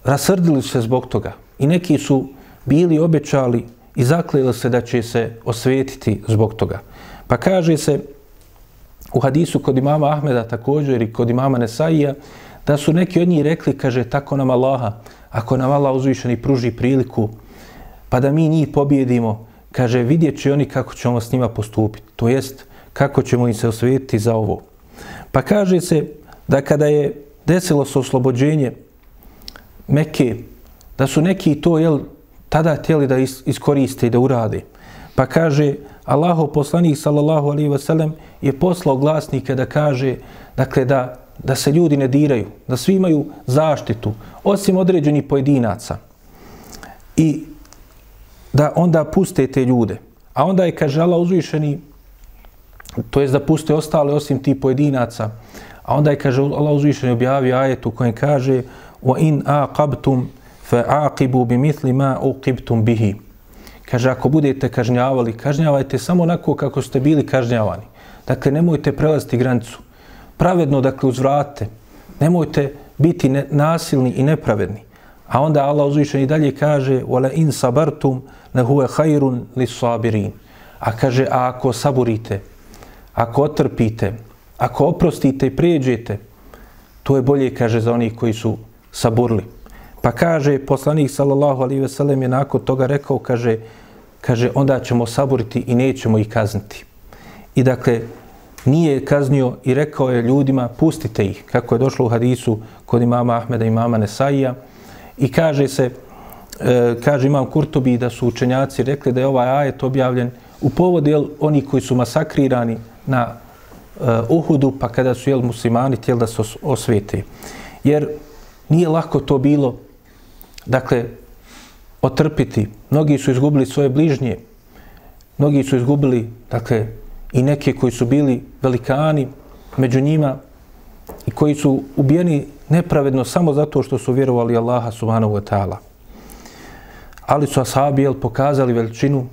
rasrdili se zbog toga. I neki su bili obećali i zaklijeli se da će se osvetiti zbog toga. Pa kaže se u hadisu kod imama Ahmeda također i kod imama Nesaija, da su neki od njih rekli, kaže, tako nam Allaha, ako nam Allah uzvišeni pruži priliku, pa da mi njih pobjedimo, kaže, vidjet će oni kako ćemo s njima postupiti. To jest, kako ćemo im se osvetiti za ovo. Pa kaže se da kada je desilo se oslobođenje Mekke, da su neki to jel, tada htjeli da iskoriste i da urade. Pa kaže, Allaho poslanik sallallahu alaihi ve sellem je poslao glasnike da kaže, dakle, da, da se ljudi ne diraju, da svi imaju zaštitu, osim određenih pojedinaca. I da onda puste te ljude. A onda je, kaže Allah uzvišeni, to jest da puste ostale osim ti pojedinaca. A onda je, kaže Allah uzvišeni, objavio ajet u kojem kaže wa in aqabtum fa aqibu bi mithli ma uqibtum bihi. Kaže, ako budete kažnjavali, kažnjavajte samo onako kako ste bili kažnjavani. Dakle, nemojte prelaziti granicu. Pravedno, dakle, uzvrate. Nemojte biti ne, nasilni i nepravedni. A onda Allah uzvišen i dalje kaže وَلَا in sabartum la huwa khairun lis-sabirin. A kaže a ako saburite, ako otrpite, ako oprostite i prijeđete, to je bolje kaže za onih koji su saburli. Pa kaže poslanik sallallahu alejhi ve sellem je nakon toga rekao kaže kaže onda ćemo saburiti i nećemo ih kazniti. I dakle nije kaznio i rekao je ljudima pustite ih kako je došlo u hadisu kod imama Ahmeda i imama Nesaija i kaže se e, kaže imam Kurtobi da su učenjaci rekli da je ovaj ajet objavljen u povodu jel, oni koji su masakrirani na e, Uhudu pa kada su jel muslimani tijeli da se osvete. Jer nije lako to bilo dakle, otrpiti. Mnogi su izgubili svoje bližnje. Mnogi su izgubili, dakle, i neke koji su bili velikani među njima i koji su ubijeni nepravedno samo zato što su vjerovali Allaha subhanahu wa ta'ala. Ali su ashabi jel, pokazali veličinu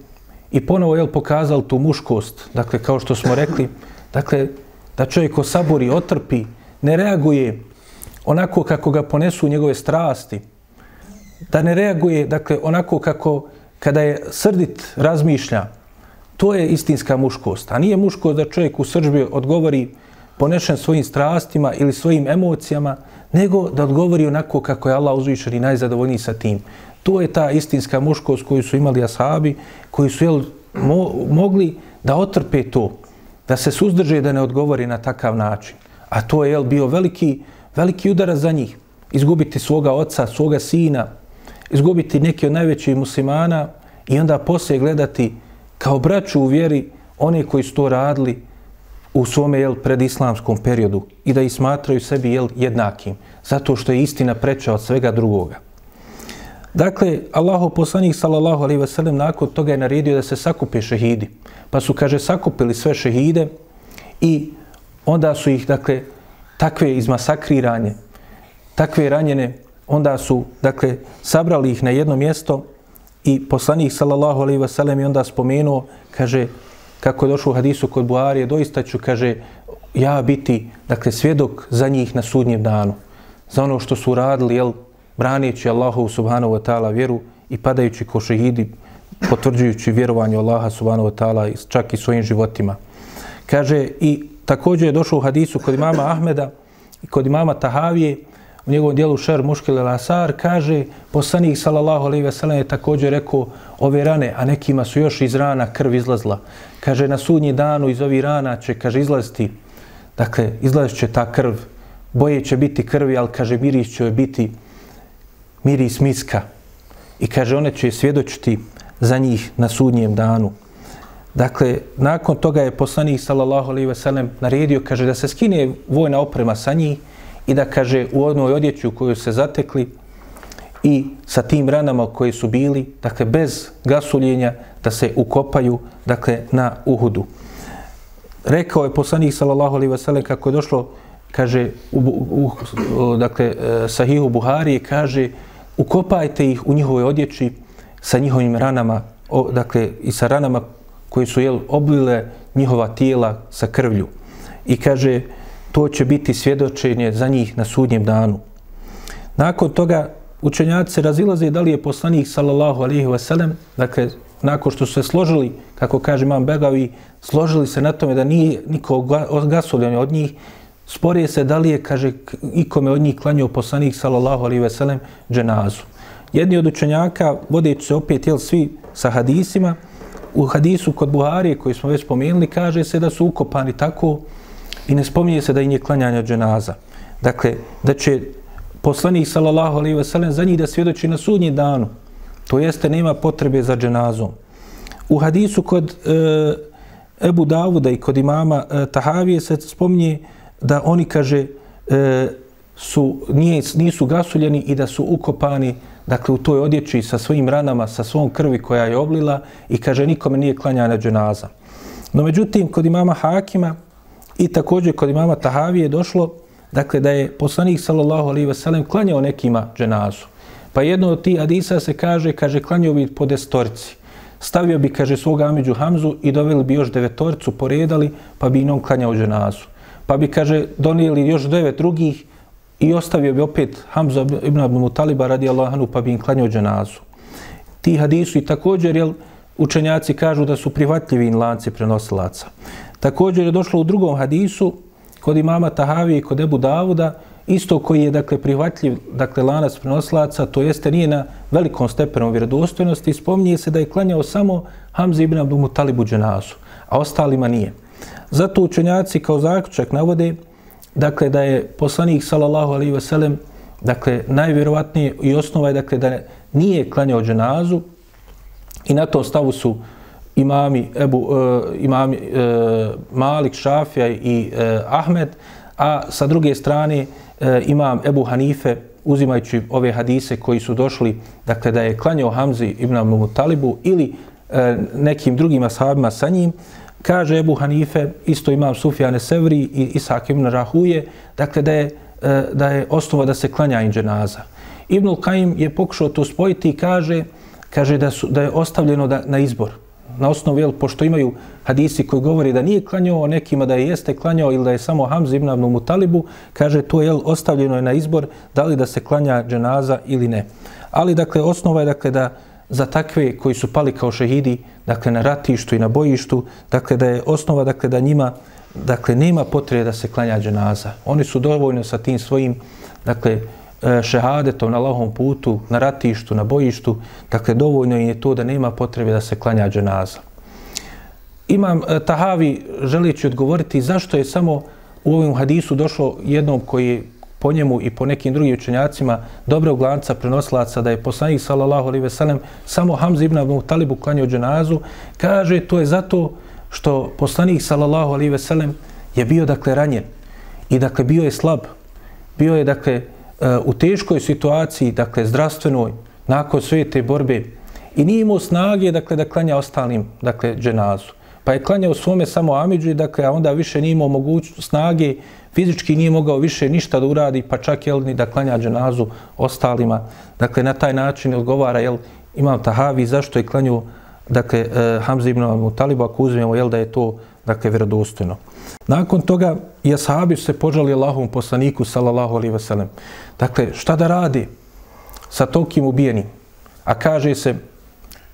i ponovo jel, pokazali tu muškost. Dakle, kao što smo rekli, dakle, da čovjek osaburi, otrpi, ne reaguje onako kako ga ponesu njegove strasti, da ne reaguje, dakle, onako kako kada je srdit razmišlja, to je istinska muškost. A nije muškost da čovjek u sržbi odgovori ponešen svojim strastima ili svojim emocijama, nego da odgovori onako kako je Allah uzvišen i najzadovoljniji sa tim. To je ta istinska muškost koju su imali ashabi, koji su jel, mo, mogli da otrpe to, da se suzdrže da ne odgovori na takav način. A to je jel, bio veliki, veliki udarac za njih. Izgubiti svoga oca, svoga sina, izgubiti neki od najvećih muslimana i onda poslije gledati kao braću u vjeri one koji su to radili u svome jel, predislamskom periodu i da ih smatraju sebi jel, jednakim, zato što je istina preča od svega drugoga. Dakle, Allahu poslanik sallallahu alejhi ve sellem nakon toga je naredio da se sakupe šehidi. Pa su kaže sakupili sve šehide i onda su ih dakle takve izmasakriranje, takve ranjene, onda su dakle sabrali ih na jedno mjesto i poslanik sallallahu alejhi ve sellem je onda spomenuo, kaže kako je došlo u hadisu kod Buharije, doista ću, kaže, ja biti, dakle, svjedok za njih na sudnjem danu. Za ono što su radili, jel, braneći Allahu subhanahu wa ta'ala vjeru i padajući ko šehidi, potvrđujući vjerovanje Allaha subhanahu wa ta'ala čak i svojim životima. Kaže, i također je došlo u hadisu kod imama Ahmeda i kod imama Tahavije, u njegovom dijelu Šer Muškil Lasar, kaže, poslanik sallallahu alaihi ve sellem je također rekao ove rane, a nekima su još iz rana krv izlazla. Kaže, na sudnji danu iz ovih rana će, kaže, izlaziti, dakle, izlazit će ta krv, boje će biti krvi, ali, kaže, miris će biti miris miska. I, kaže, one će svjedočiti za njih na sudnjem danu. Dakle, nakon toga je poslanik, sallallahu alaihi ve sellem, naredio, kaže, da se skine vojna oprema sa njih i da, kaže, u onoj odjeću koju se zatekli, i sa tim ranama koji su bili, dakle, bez gasuljenja, da se ukopaju, dakle, na Uhudu. Rekao je poslanik, sallallahu alaihi wasallam, kako je došlo, kaže, u, u, u, dakle, e, sahihu Buhari, kaže, ukopajte ih u njihovoj odjeći sa njihovim ranama, o, dakle, i sa ranama koji su, jel, oblile njihova tijela sa krvlju. I kaže, to će biti svjedočenje za njih na sudnjem danu. Nakon toga, učenjaci se razilaze da li je poslanik sallallahu alejhi ve sellem dakle nakon što su se složili kako kaže imam Begavi složili se na tome da nije niko gasovljen od njih sporije se da li je kaže ikome od njih klanjao poslanik sallallahu alejhi ve sellem dženazu jedni od učenjaka vodeći se opet jel svi sa hadisima u hadisu kod Buharije koji smo već spomenuli kaže se da su ukopani tako i ne spominje se da im je klanjanje dženaza dakle da će poslanik sallallahu alejhi ve sellem za njih da svjedoči na sudnji danu. To jeste nema potrebe za dženazom. U hadisu kod e, Ebu Davuda i kod imama e, Tahavije se spominje da oni kaže e, su nije, nisu gasuljeni i da su ukopani dakle u toj odjeći sa svojim ranama, sa svom krvi koja je oblila i kaže nikome nije klanjana dženaza. No međutim, kod imama Hakima i također kod imama Tahavije došlo dakle da je poslanik sallallahu alaihi ve sellem klanjao nekima dženazu. Pa jedno od tih hadisa se kaže, kaže klanjao bi po destorici. Stavio bi, kaže, svoga Amidžu Hamzu i doveli bi još devetorcu, poredali, pa bi inom klanjao dženazu. Pa bi, kaže, donijeli još devet drugih i ostavio bi opet Hamza ibn Abdul Mutaliba radi Allahanu, pa bi im klanjao dženazu. Ti hadisu i također, jel, učenjaci kažu da su prihvatljivi lanci prenosilaca. Također je došlo u drugom hadisu, kod imama Tahavi i kod Ebu Davuda, isto koji je dakle prihvatljiv dakle lanac prenoslaca, to jeste nije na velikom stepenu vjerodostojnosti, spominje se da je klanjao samo Hamza ibn Abdul Mutalibu dženazu, a ostalima nije. Zato učenjaci kao zaključak navode dakle da je poslanik sallallahu alejhi ve sellem dakle najvjerovatnije i osnova je dakle da nije klanjao dženazu i na to stavu su imami Ebu, uh, imami uh, Malik, Šafija i uh, Ahmed, a sa druge strane uh, imam Ebu Hanife, uzimajući ove hadise koji su došli, dakle da je klanjao Hamzi ibn Mutalibu ili uh, nekim drugim ashabima sa njim, kaže Ebu Hanife, isto imam Sufjane Sevri i Isak ibn Rahuje, dakle da je, uh, da je osnova da se klanja inđenaza. Ibnul Kajim je pokušao to spojiti i kaže, kaže da, su, da je ostavljeno da, na izbor na osnovu, jel, pošto imaju hadisi koji govori da nije klanjao nekima, da je jeste klanjao ili da je samo Hamza ibn Abnu Mutalibu, kaže to je ostavljeno je na izbor da li da se klanja dženaza ili ne. Ali, dakle, osnova je dakle, da za takve koji su pali kao šehidi, dakle, na ratištu i na bojištu, dakle, da je osnova, dakle, da njima, dakle, nema potrebe da se klanja dženaza. Oni su dovoljno sa tim svojim, dakle, E, šehadetom na lahom putu, na ratištu, na bojištu, dakle dovoljno je to da nema potrebe da se klanja dženaza. Imam e, Tahavi želeći odgovoriti zašto je samo u ovom hadisu došlo jednom koji je po njemu i po nekim drugim učenjacima dobrog lanca prenosilaca da je poslanik sallallahu alejhi ve sellem samo Hamza ibn Abu Talibu klanjao dženazu, kaže to je zato što poslanik sallallahu alejhi ve sellem je bio dakle ranjen i dakle bio je slab. Bio je dakle u teškoj situaciji, dakle zdravstvenoj, nakon sve te borbe i nije imao snage dakle da klanja ostalim dakle dženazu. Pa je klanjao svome samo Amidži, dakle, a onda više nije imao mogućnost snage, fizički nije mogao više ništa da uradi, pa čak jel, ni da klanja dženazu ostalima. Dakle, na taj način odgovara, jel, imam tahavi, zašto je klanjao, dakle, eh, Hamza ibn Talibu, ako uzmemo, jel, da je to, dakle, vjerodostojno. Nakon toga, je sahabi se požali Allahovom poslaniku, sallallahu alaihi wasallam. Dakle, šta da radi sa tokim ubijenim? A kaže se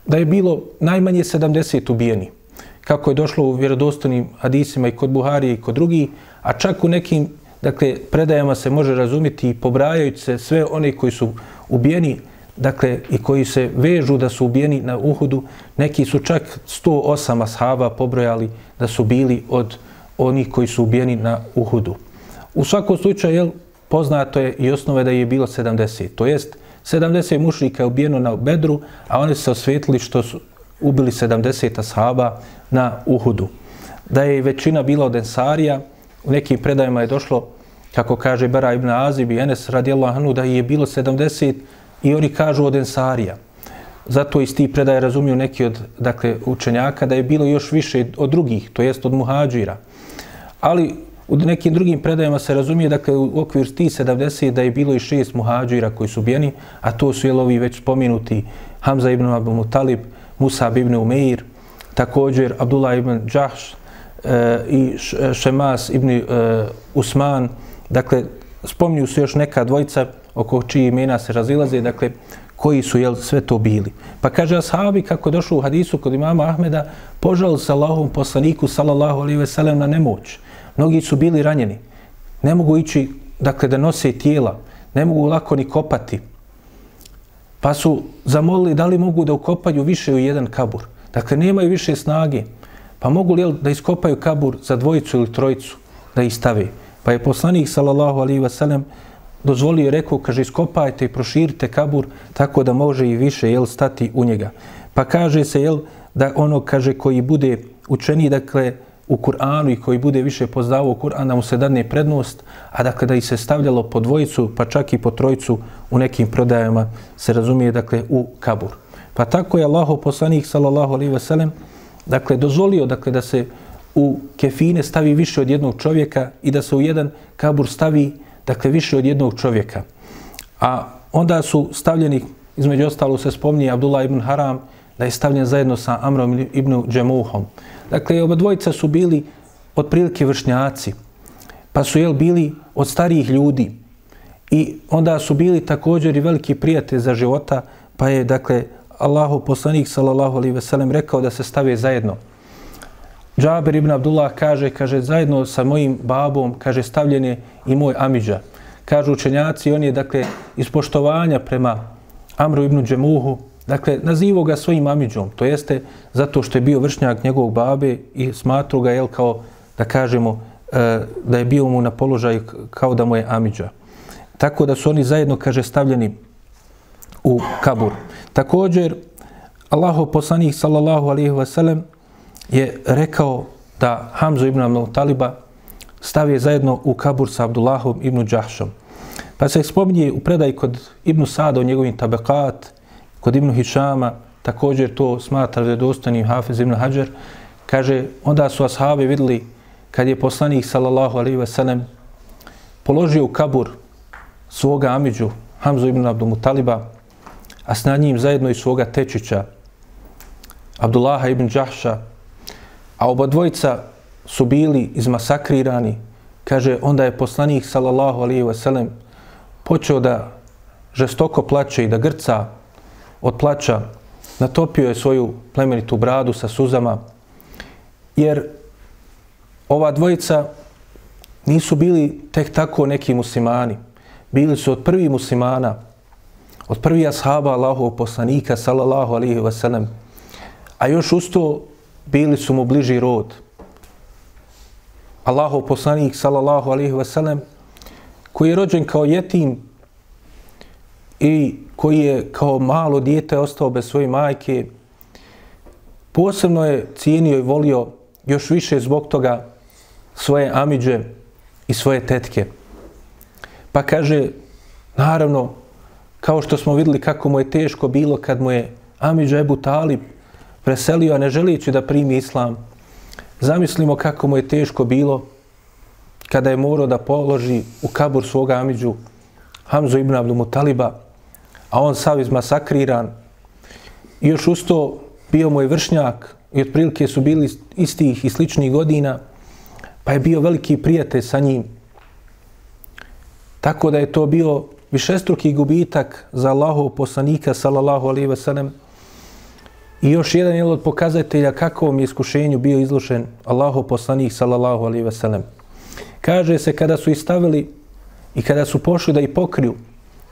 da je bilo najmanje 70 ubijeni, kako je došlo u vjerodostojnim hadisima i kod Buhari i kod drugih, a čak u nekim dakle, predajama se može razumjeti i pobrajajući se sve one koji su ubijeni dakle, i koji se vežu da su ubijeni na Uhudu, neki su čak 108 ashaba pobrojali da su bili od onih koji su ubijeni na Uhudu. U svakom slučaju, jel, poznato je i osnove da je bilo 70. To jest, 70 mušnika je ubijeno na Bedru, a oni se osvetili što su ubili 70 ashaba na Uhudu. Da je većina bila od Ensarija, u nekim predajima je došlo, kako kaže Bera ibn Azib i Enes radijallahu anhu, da je bilo 70 i oni kažu od Ensarija. Zato iz tih predaje razumiju neki od dakle, učenjaka da je bilo još više od drugih, to jest od muhađira. Ali u nekim drugim predajama se razumije dakle, u okvir ti 70 da je bilo i šest muhađira koji su bijeni, a to su jelovi već spominuti Hamza ibn Abu Mutalib, Musa ibn Umeir, također Abdullah ibn Džahš e, i Šemas ibn e, Usman. Dakle, spomnju se još neka dvojica oko čiji imena se razilaze, dakle, koji su jel, sve to bili. Pa kaže ashabi kako je došlo u hadisu kod imama Ahmeda, požal sa Allahom poslaniku sallallahu alaihi veselem na nemoć. Mnogi su bili ranjeni. Ne mogu ići, dakle, da nose tijela. Ne mogu lako ni kopati. Pa su zamolili da li mogu da ukopaju više u jedan kabur. Dakle, nemaju više snage. Pa mogu li da iskopaju kabur za dvojicu ili trojicu da ih stave? Pa je poslanik, sallallahu alaihi wasallam, dozvolio i rekao, kaže, iskopajte i proširite kabur tako da može i više jel, stati u njega. Pa kaže se, jel, da ono, kaže, koji bude učeni, dakle, u Kur'anu i koji bude više poznavao Kur'an, da mu se dadne prednost, a dakle da ih se stavljalo po dvojicu, pa čak i po trojicu u nekim prodajama, se razumije, dakle, u kabur. Pa tako je Allaho poslanik, sallallahu alaihi ve sellem, dakle, dozvolio, dakle, da se u kefine stavi više od jednog čovjeka i da se u jedan kabur stavi, dakle, više od jednog čovjeka. A onda su stavljeni, između ostalo se spomni Abdullah ibn Haram, da je stavljen zajedno sa Amrom ibn Džemuhom. Dakle, oba dvojica su bili otprilike vršnjaci, pa su jel bili od starijih ljudi i onda su bili također i veliki prijatelji za života, pa je, dakle, Allahu poslanik, sallallahu alaihi ve sellem, rekao da se stave zajedno. Džaber ibn Abdullah kaže, kaže, zajedno sa mojim babom, kaže, stavljen je i moj Amidža. Kažu učenjaci, on je, dakle, iz poštovanja prema Amru ibn Džemuhu, Dakle, nazivo ga svojim amidžom, to jeste zato što je bio vršnjak njegovog babe i smatru ga, jel, kao da kažemo, e, da je bio mu na položaju kao da mu je amidža. Tako da su oni zajedno, kaže, stavljeni u kabur. Također, Allaho poslanih, sallallahu alihi wasallam, je rekao da Hamzu ibn Abdul Taliba stavije zajedno u kabur sa Abdullahom ibn Đahšom. Pa se spominje u predaj kod Ibn Sada o njegovim tabekat, Kod Ibn Hišama također to smatra da je dostanim Hafiz Ibn Hajar. Kaže, onda su ashabi vidjeli kad je poslanik sallallahu alaihi ve sellem položio u kabur svoga Amidžu, Hamzu ibn Abdul Mutaliba, a s njim zajedno i svoga tečića, Abdullaha ibn Đahša, a oba dvojica su bili izmasakrirani, kaže, onda je poslanik sallallahu alaihi ve sellem počeo da žestoko plaće i da grca od plaća, natopio je svoju plemenitu bradu sa suzama, jer ova dvojica nisu bili tek tako neki muslimani. Bili su od prvih muslimana, od prvih ashaba Allahovog poslanika, sallallahu alihi wasallam, a još usto bili su mu bliži rod. Allahov poslanik, sallallahu alihi wasallam, koji je rođen kao jetim i koji je kao malo dijete ostao bez svoje majke, posebno je cijenio i volio još više zbog toga svoje amiđe i svoje tetke. Pa kaže, naravno, kao što smo videli kako mu je teško bilo kad mu je Amidža Ebu Talib preselio, a ne želijeći da primi islam, zamislimo kako mu je teško bilo kada je morao da položi u kabur svoga amiđu Hamzu ibn Abdu Mutaliba, a on sav izmasakriran. I još usto bio mu je vršnjak i otprilike su bili istih i sličnih godina, pa je bio veliki prijatelj sa njim. Tako da je to bio višestruki gubitak za Allahov poslanika, sallallahu alaihi ve sellem, I još jedan je od pokazatelja kakvom je iskušenju bio izlušen Allahov poslanik, sallallahu alaihi ve sellem. Kaže se kada su istavili i kada su pošli da ih pokriju,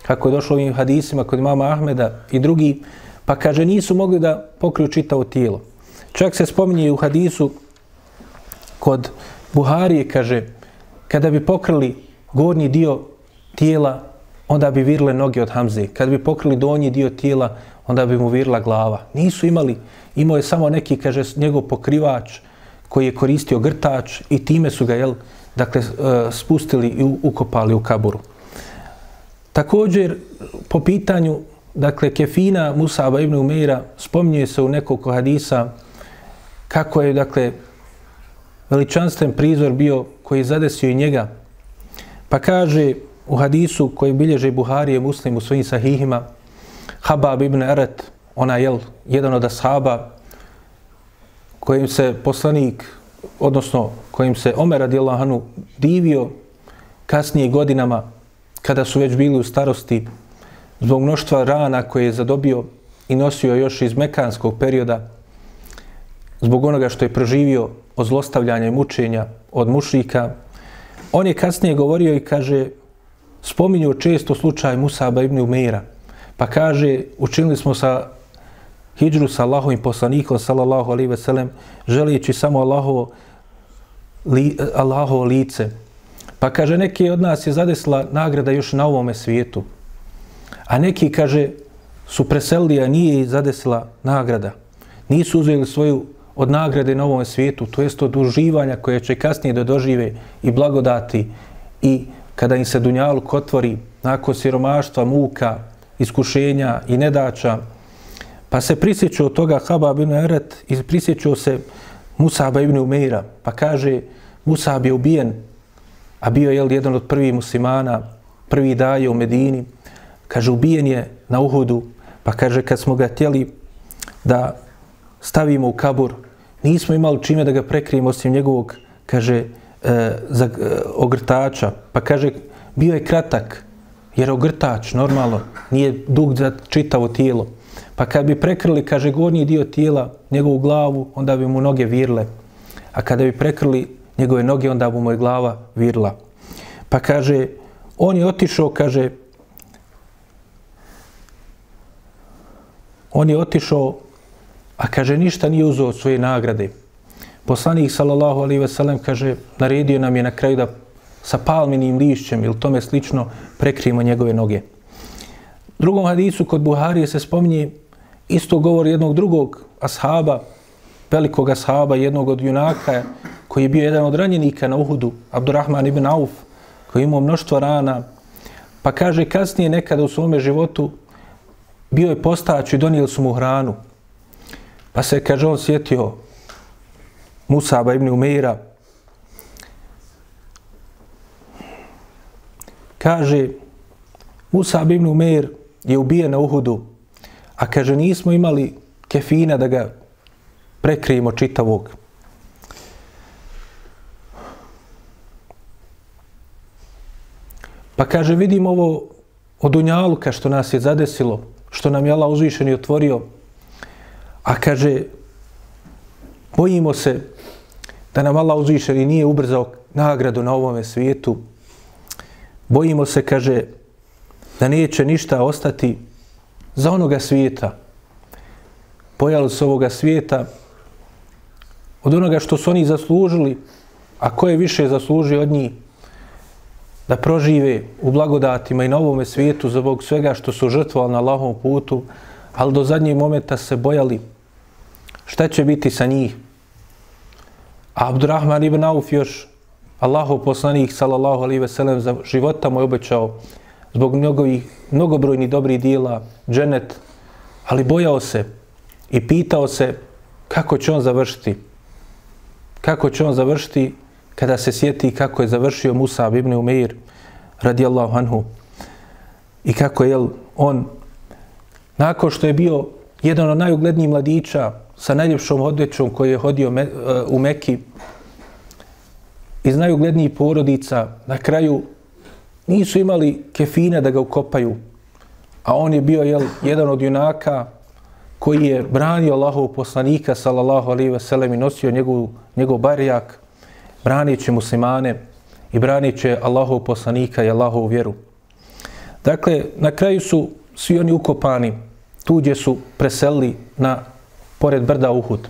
kako je došlo ovim hadisima kod mama Ahmeda i drugi, pa kaže nisu mogli da pokriju čitavo tijelo. Čak se spominje u hadisu kod Buharije, kaže, kada bi pokrili gornji dio tijela, onda bi virile noge od Hamze. Kada bi pokrili donji dio tijela, onda bi mu virila glava. Nisu imali, imao je samo neki, kaže, njegov pokrivač koji je koristio grtač i time su ga, jel, dakle, e, spustili i ukopali u kaburu. Također, po pitanju, dakle, kefina Musaba ibn Umeira, spominje se u nekoliko hadisa kako je, dakle, veličanstven prizor bio koji je zadesio i njega. Pa kaže u hadisu koji bilježe Buharije muslim u svojim sahihima, Habab ibn Eret, ona je jedan od ashaba kojim se poslanik, odnosno kojim se Omer radijallahu divio kasnije godinama kada su već bili u starosti zbog mnoštva rana koje je zadobio i nosio još iz mekanskog perioda zbog onoga što je proživio od zlostavljanja i mučenja od mušrika. On je kasnije govorio i kaže, spominju često slučaj Musaba ibn Umeira, pa kaže, učinili smo sa hijđru sa Allahovim poslanikom, sallallahu alaihi ve sellem, želijeći samo Allahovo, li, Allahovo lice. Pa kaže, neki od nas je zadesla nagrada još na ovome svijetu. A neki, kaže, su preselili, a nije zadesila nagrada. Nisu uzeli svoju od nagrade na ovom svijetu, to jest od uživanja koje će kasnije da dožive i blagodati i kada im se dunjaluk otvori nakon siromaštva, muka, iskušenja i nedača, pa se prisjećao toga Habab ibn Eret i prisjećao se Musaba ibn Umeira, pa kaže Musab je ubijen, a bio je jedan od prvih muslimana, prvi daje u Medini, kaže ubijen je na Uhudu, pa kaže kad smo ga htjeli da stavimo u kabur, nismo imali čime da ga prekrijemo osim njegovog, kaže, e, za, e, ogrtača. Pa kaže, bio je kratak, jer ogrtač, normalno, nije dug za čitavo tijelo. Pa kad bi prekrili, kaže, gornji dio tijela, njegovu glavu, onda bi mu noge virle. A kada bi prekrili njegove noge, onda bi mu je glava virla. Pa kaže, on je otišao, kaže, on je otišao a kaže ništa nije uzeo od svoje nagrade. Poslanik sallallahu alejhi ve sellem kaže naredio nam je na kraju da sa palminim lišćem ili tome slično prekrijemo njegove noge. U drugom hadisu kod Buharije se spominje isto govor jednog drugog ashaba, velikog ashaba, jednog od junaka koji je bio jedan od ranjenika na Uhudu, Abdurrahman ibn Auf, koji imao mnoštvo rana, pa kaže kasnije nekada u svome životu bio je postač i donijeli su mu hranu. Pa se, kaže, on sjetio Musaba ibn Umeira. Kaže, Musa ibn Umeir je ubijen na Uhudu, a kaže, nismo imali kefina da ga prekrijemo čitavog. Pa kaže, vidim ovo od Unjaluka što nas je zadesilo, što nam je Allah uzvišen i otvorio, A kaže, bojimo se da nam Allah uzvišeni nije ubrzao nagradu na ovome svijetu. Bojimo se, kaže, da neće ništa ostati za onoga svijeta. Pojalo se ovoga svijeta od onoga što su oni zaslužili, a ko je više zaslužio od njih, da prožive u blagodatima i na ovome svijetu zbog svega što su žrtvovali na Allahovom putu, ali do zadnjeg momenta se bojali šta će biti sa njih. A Abdurrahman ibn Auf još Allahov poslanik sallallahu alaihi ve sellem za života mu je obećao zbog mnogovih, mnogobrojnih dobrih dijela, dženet, ali bojao se i pitao se kako će on završiti. Kako će on završiti kada se sjeti kako je završio Musa ibn Umeir radijallahu anhu i kako je on nakon što je bio jedan od najuglednijih mladića sa najljepšom odjećom koji je hodio me, uh, u Meki iz najuglednijih porodica na kraju nisu imali kefina da ga ukopaju a on je bio jel, jedan od junaka koji je branio Allahov poslanika sallallahu alaihi ve sellem i nosio njegov, njegov barjak, braniće muslimane i braniće Allahov poslanika i Allahov vjeru. Dakle, na kraju su svi oni ukopani, tuđe su preselili na pored brda Uhud.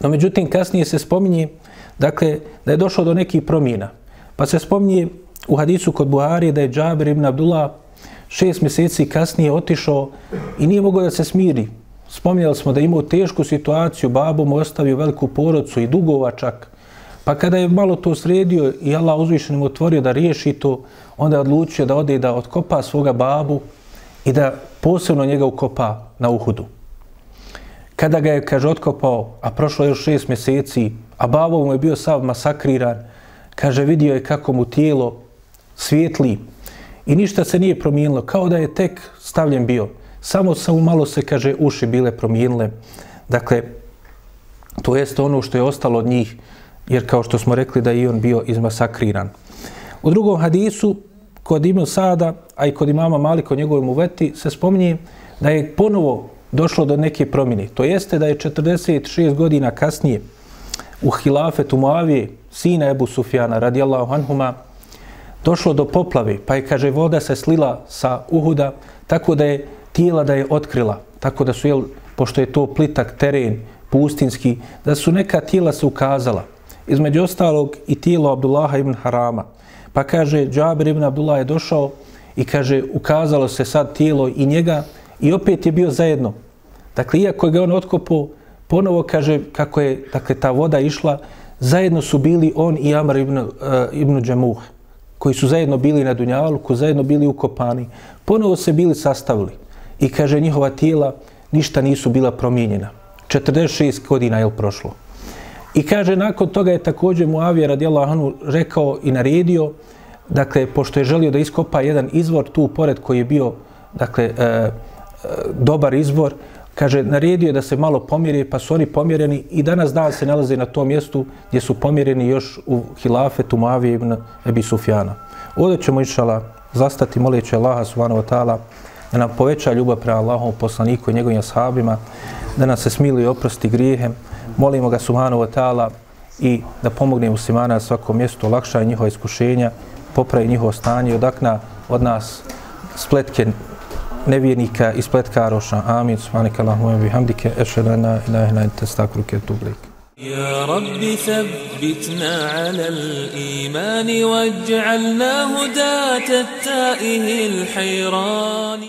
No, međutim, kasnije se spominje dakle, da je došlo do nekih promjena. Pa se spominje u hadisu kod Buharije da je Džabir ibn Abdullah šest mjeseci kasnije otišao i nije mogao da se smiri. Spominjali smo da je imao tešku situaciju, babu mu ostavio veliku porodcu i dugova čak. Pa kada je malo to sredio i Allah uzvišenim otvorio da riješi to, onda je odlučio da ode i da otkopa svoga babu i da posebno njega ukopa na uhudu. Kada ga je, kaže, otkopao, a prošlo je još šest mjeseci, a babo mu je bio sav masakriran, kaže, vidio je kako mu tijelo svijetli i ništa se nije promijenilo, kao da je tek stavljen bio. Samo samo malo se, kaže, uši bile promijenile. Dakle, to jest ono što je ostalo od njih, jer kao što smo rekli da je on bio izmasakriran. U drugom hadisu, kod Ibn Sada, a i kod imama Malika o njegovom uveti, se spominje da je ponovo došlo do neke promjene. To jeste da je 46 godina kasnije u hilafetu Muavije, sina Ebu Sufjana, radijallahu anhuma, došlo do poplave, pa je, kaže, voda se slila sa Uhuda, tako da je tijela da je otkrila, tako da su, jel, pošto je to plitak teren, pustinski, da su neka tijela se ukazala između ostalog i tijelo Abdullaha ibn Harama. Pa kaže, Džabir ibn Abdullah je došao i kaže, ukazalo se sad tijelo i njega i opet je bio zajedno. Dakle, iako je ga on otkopao, ponovo kaže kako je dakle, ta voda išla, zajedno su bili on i Amar ibn, uh, ibn Džemuh, koji su zajedno bili na Dunjaluku, zajedno bili ukopani. Ponovo se bili sastavili i kaže, njihova tijela ništa nisu bila promijenjena. 46 godina je prošlo. I kaže, nakon toga je također Muavija radijallahu anhu rekao i naredio, dakle, pošto je želio da iskopa jedan izvor tu pored koji je bio, dakle, e, e, dobar izvor, kaže, naredio da se malo pomire, pa su oni pomjereni i danas dan se nalaze na tom mjestu gdje su pomjereni još u hilafetu Muavije ibn Ebi Sufjana. Ovdje ćemo, išala, zastati moleći Allaha subhanahu wa ta'ala da nam poveća ljubav prema Allahom poslaniku i njegovim ashabima, da nas se smili i oprosti grijehem, molimo ga subhanahu wa ta'ala i da pomogne muslimana na svakom mjestu, olakšaje njihova iskušenja, popravi njihovo stanje, odakna od nas spletke nevjernika i spletkaroša. Amin. Subhanakallahu wa bihamdike. Ešhedana ilaha ila, ila ente stakruke tublik. يا رب ثبتنا على الإيمان واجعلنا هداة التائه الحيران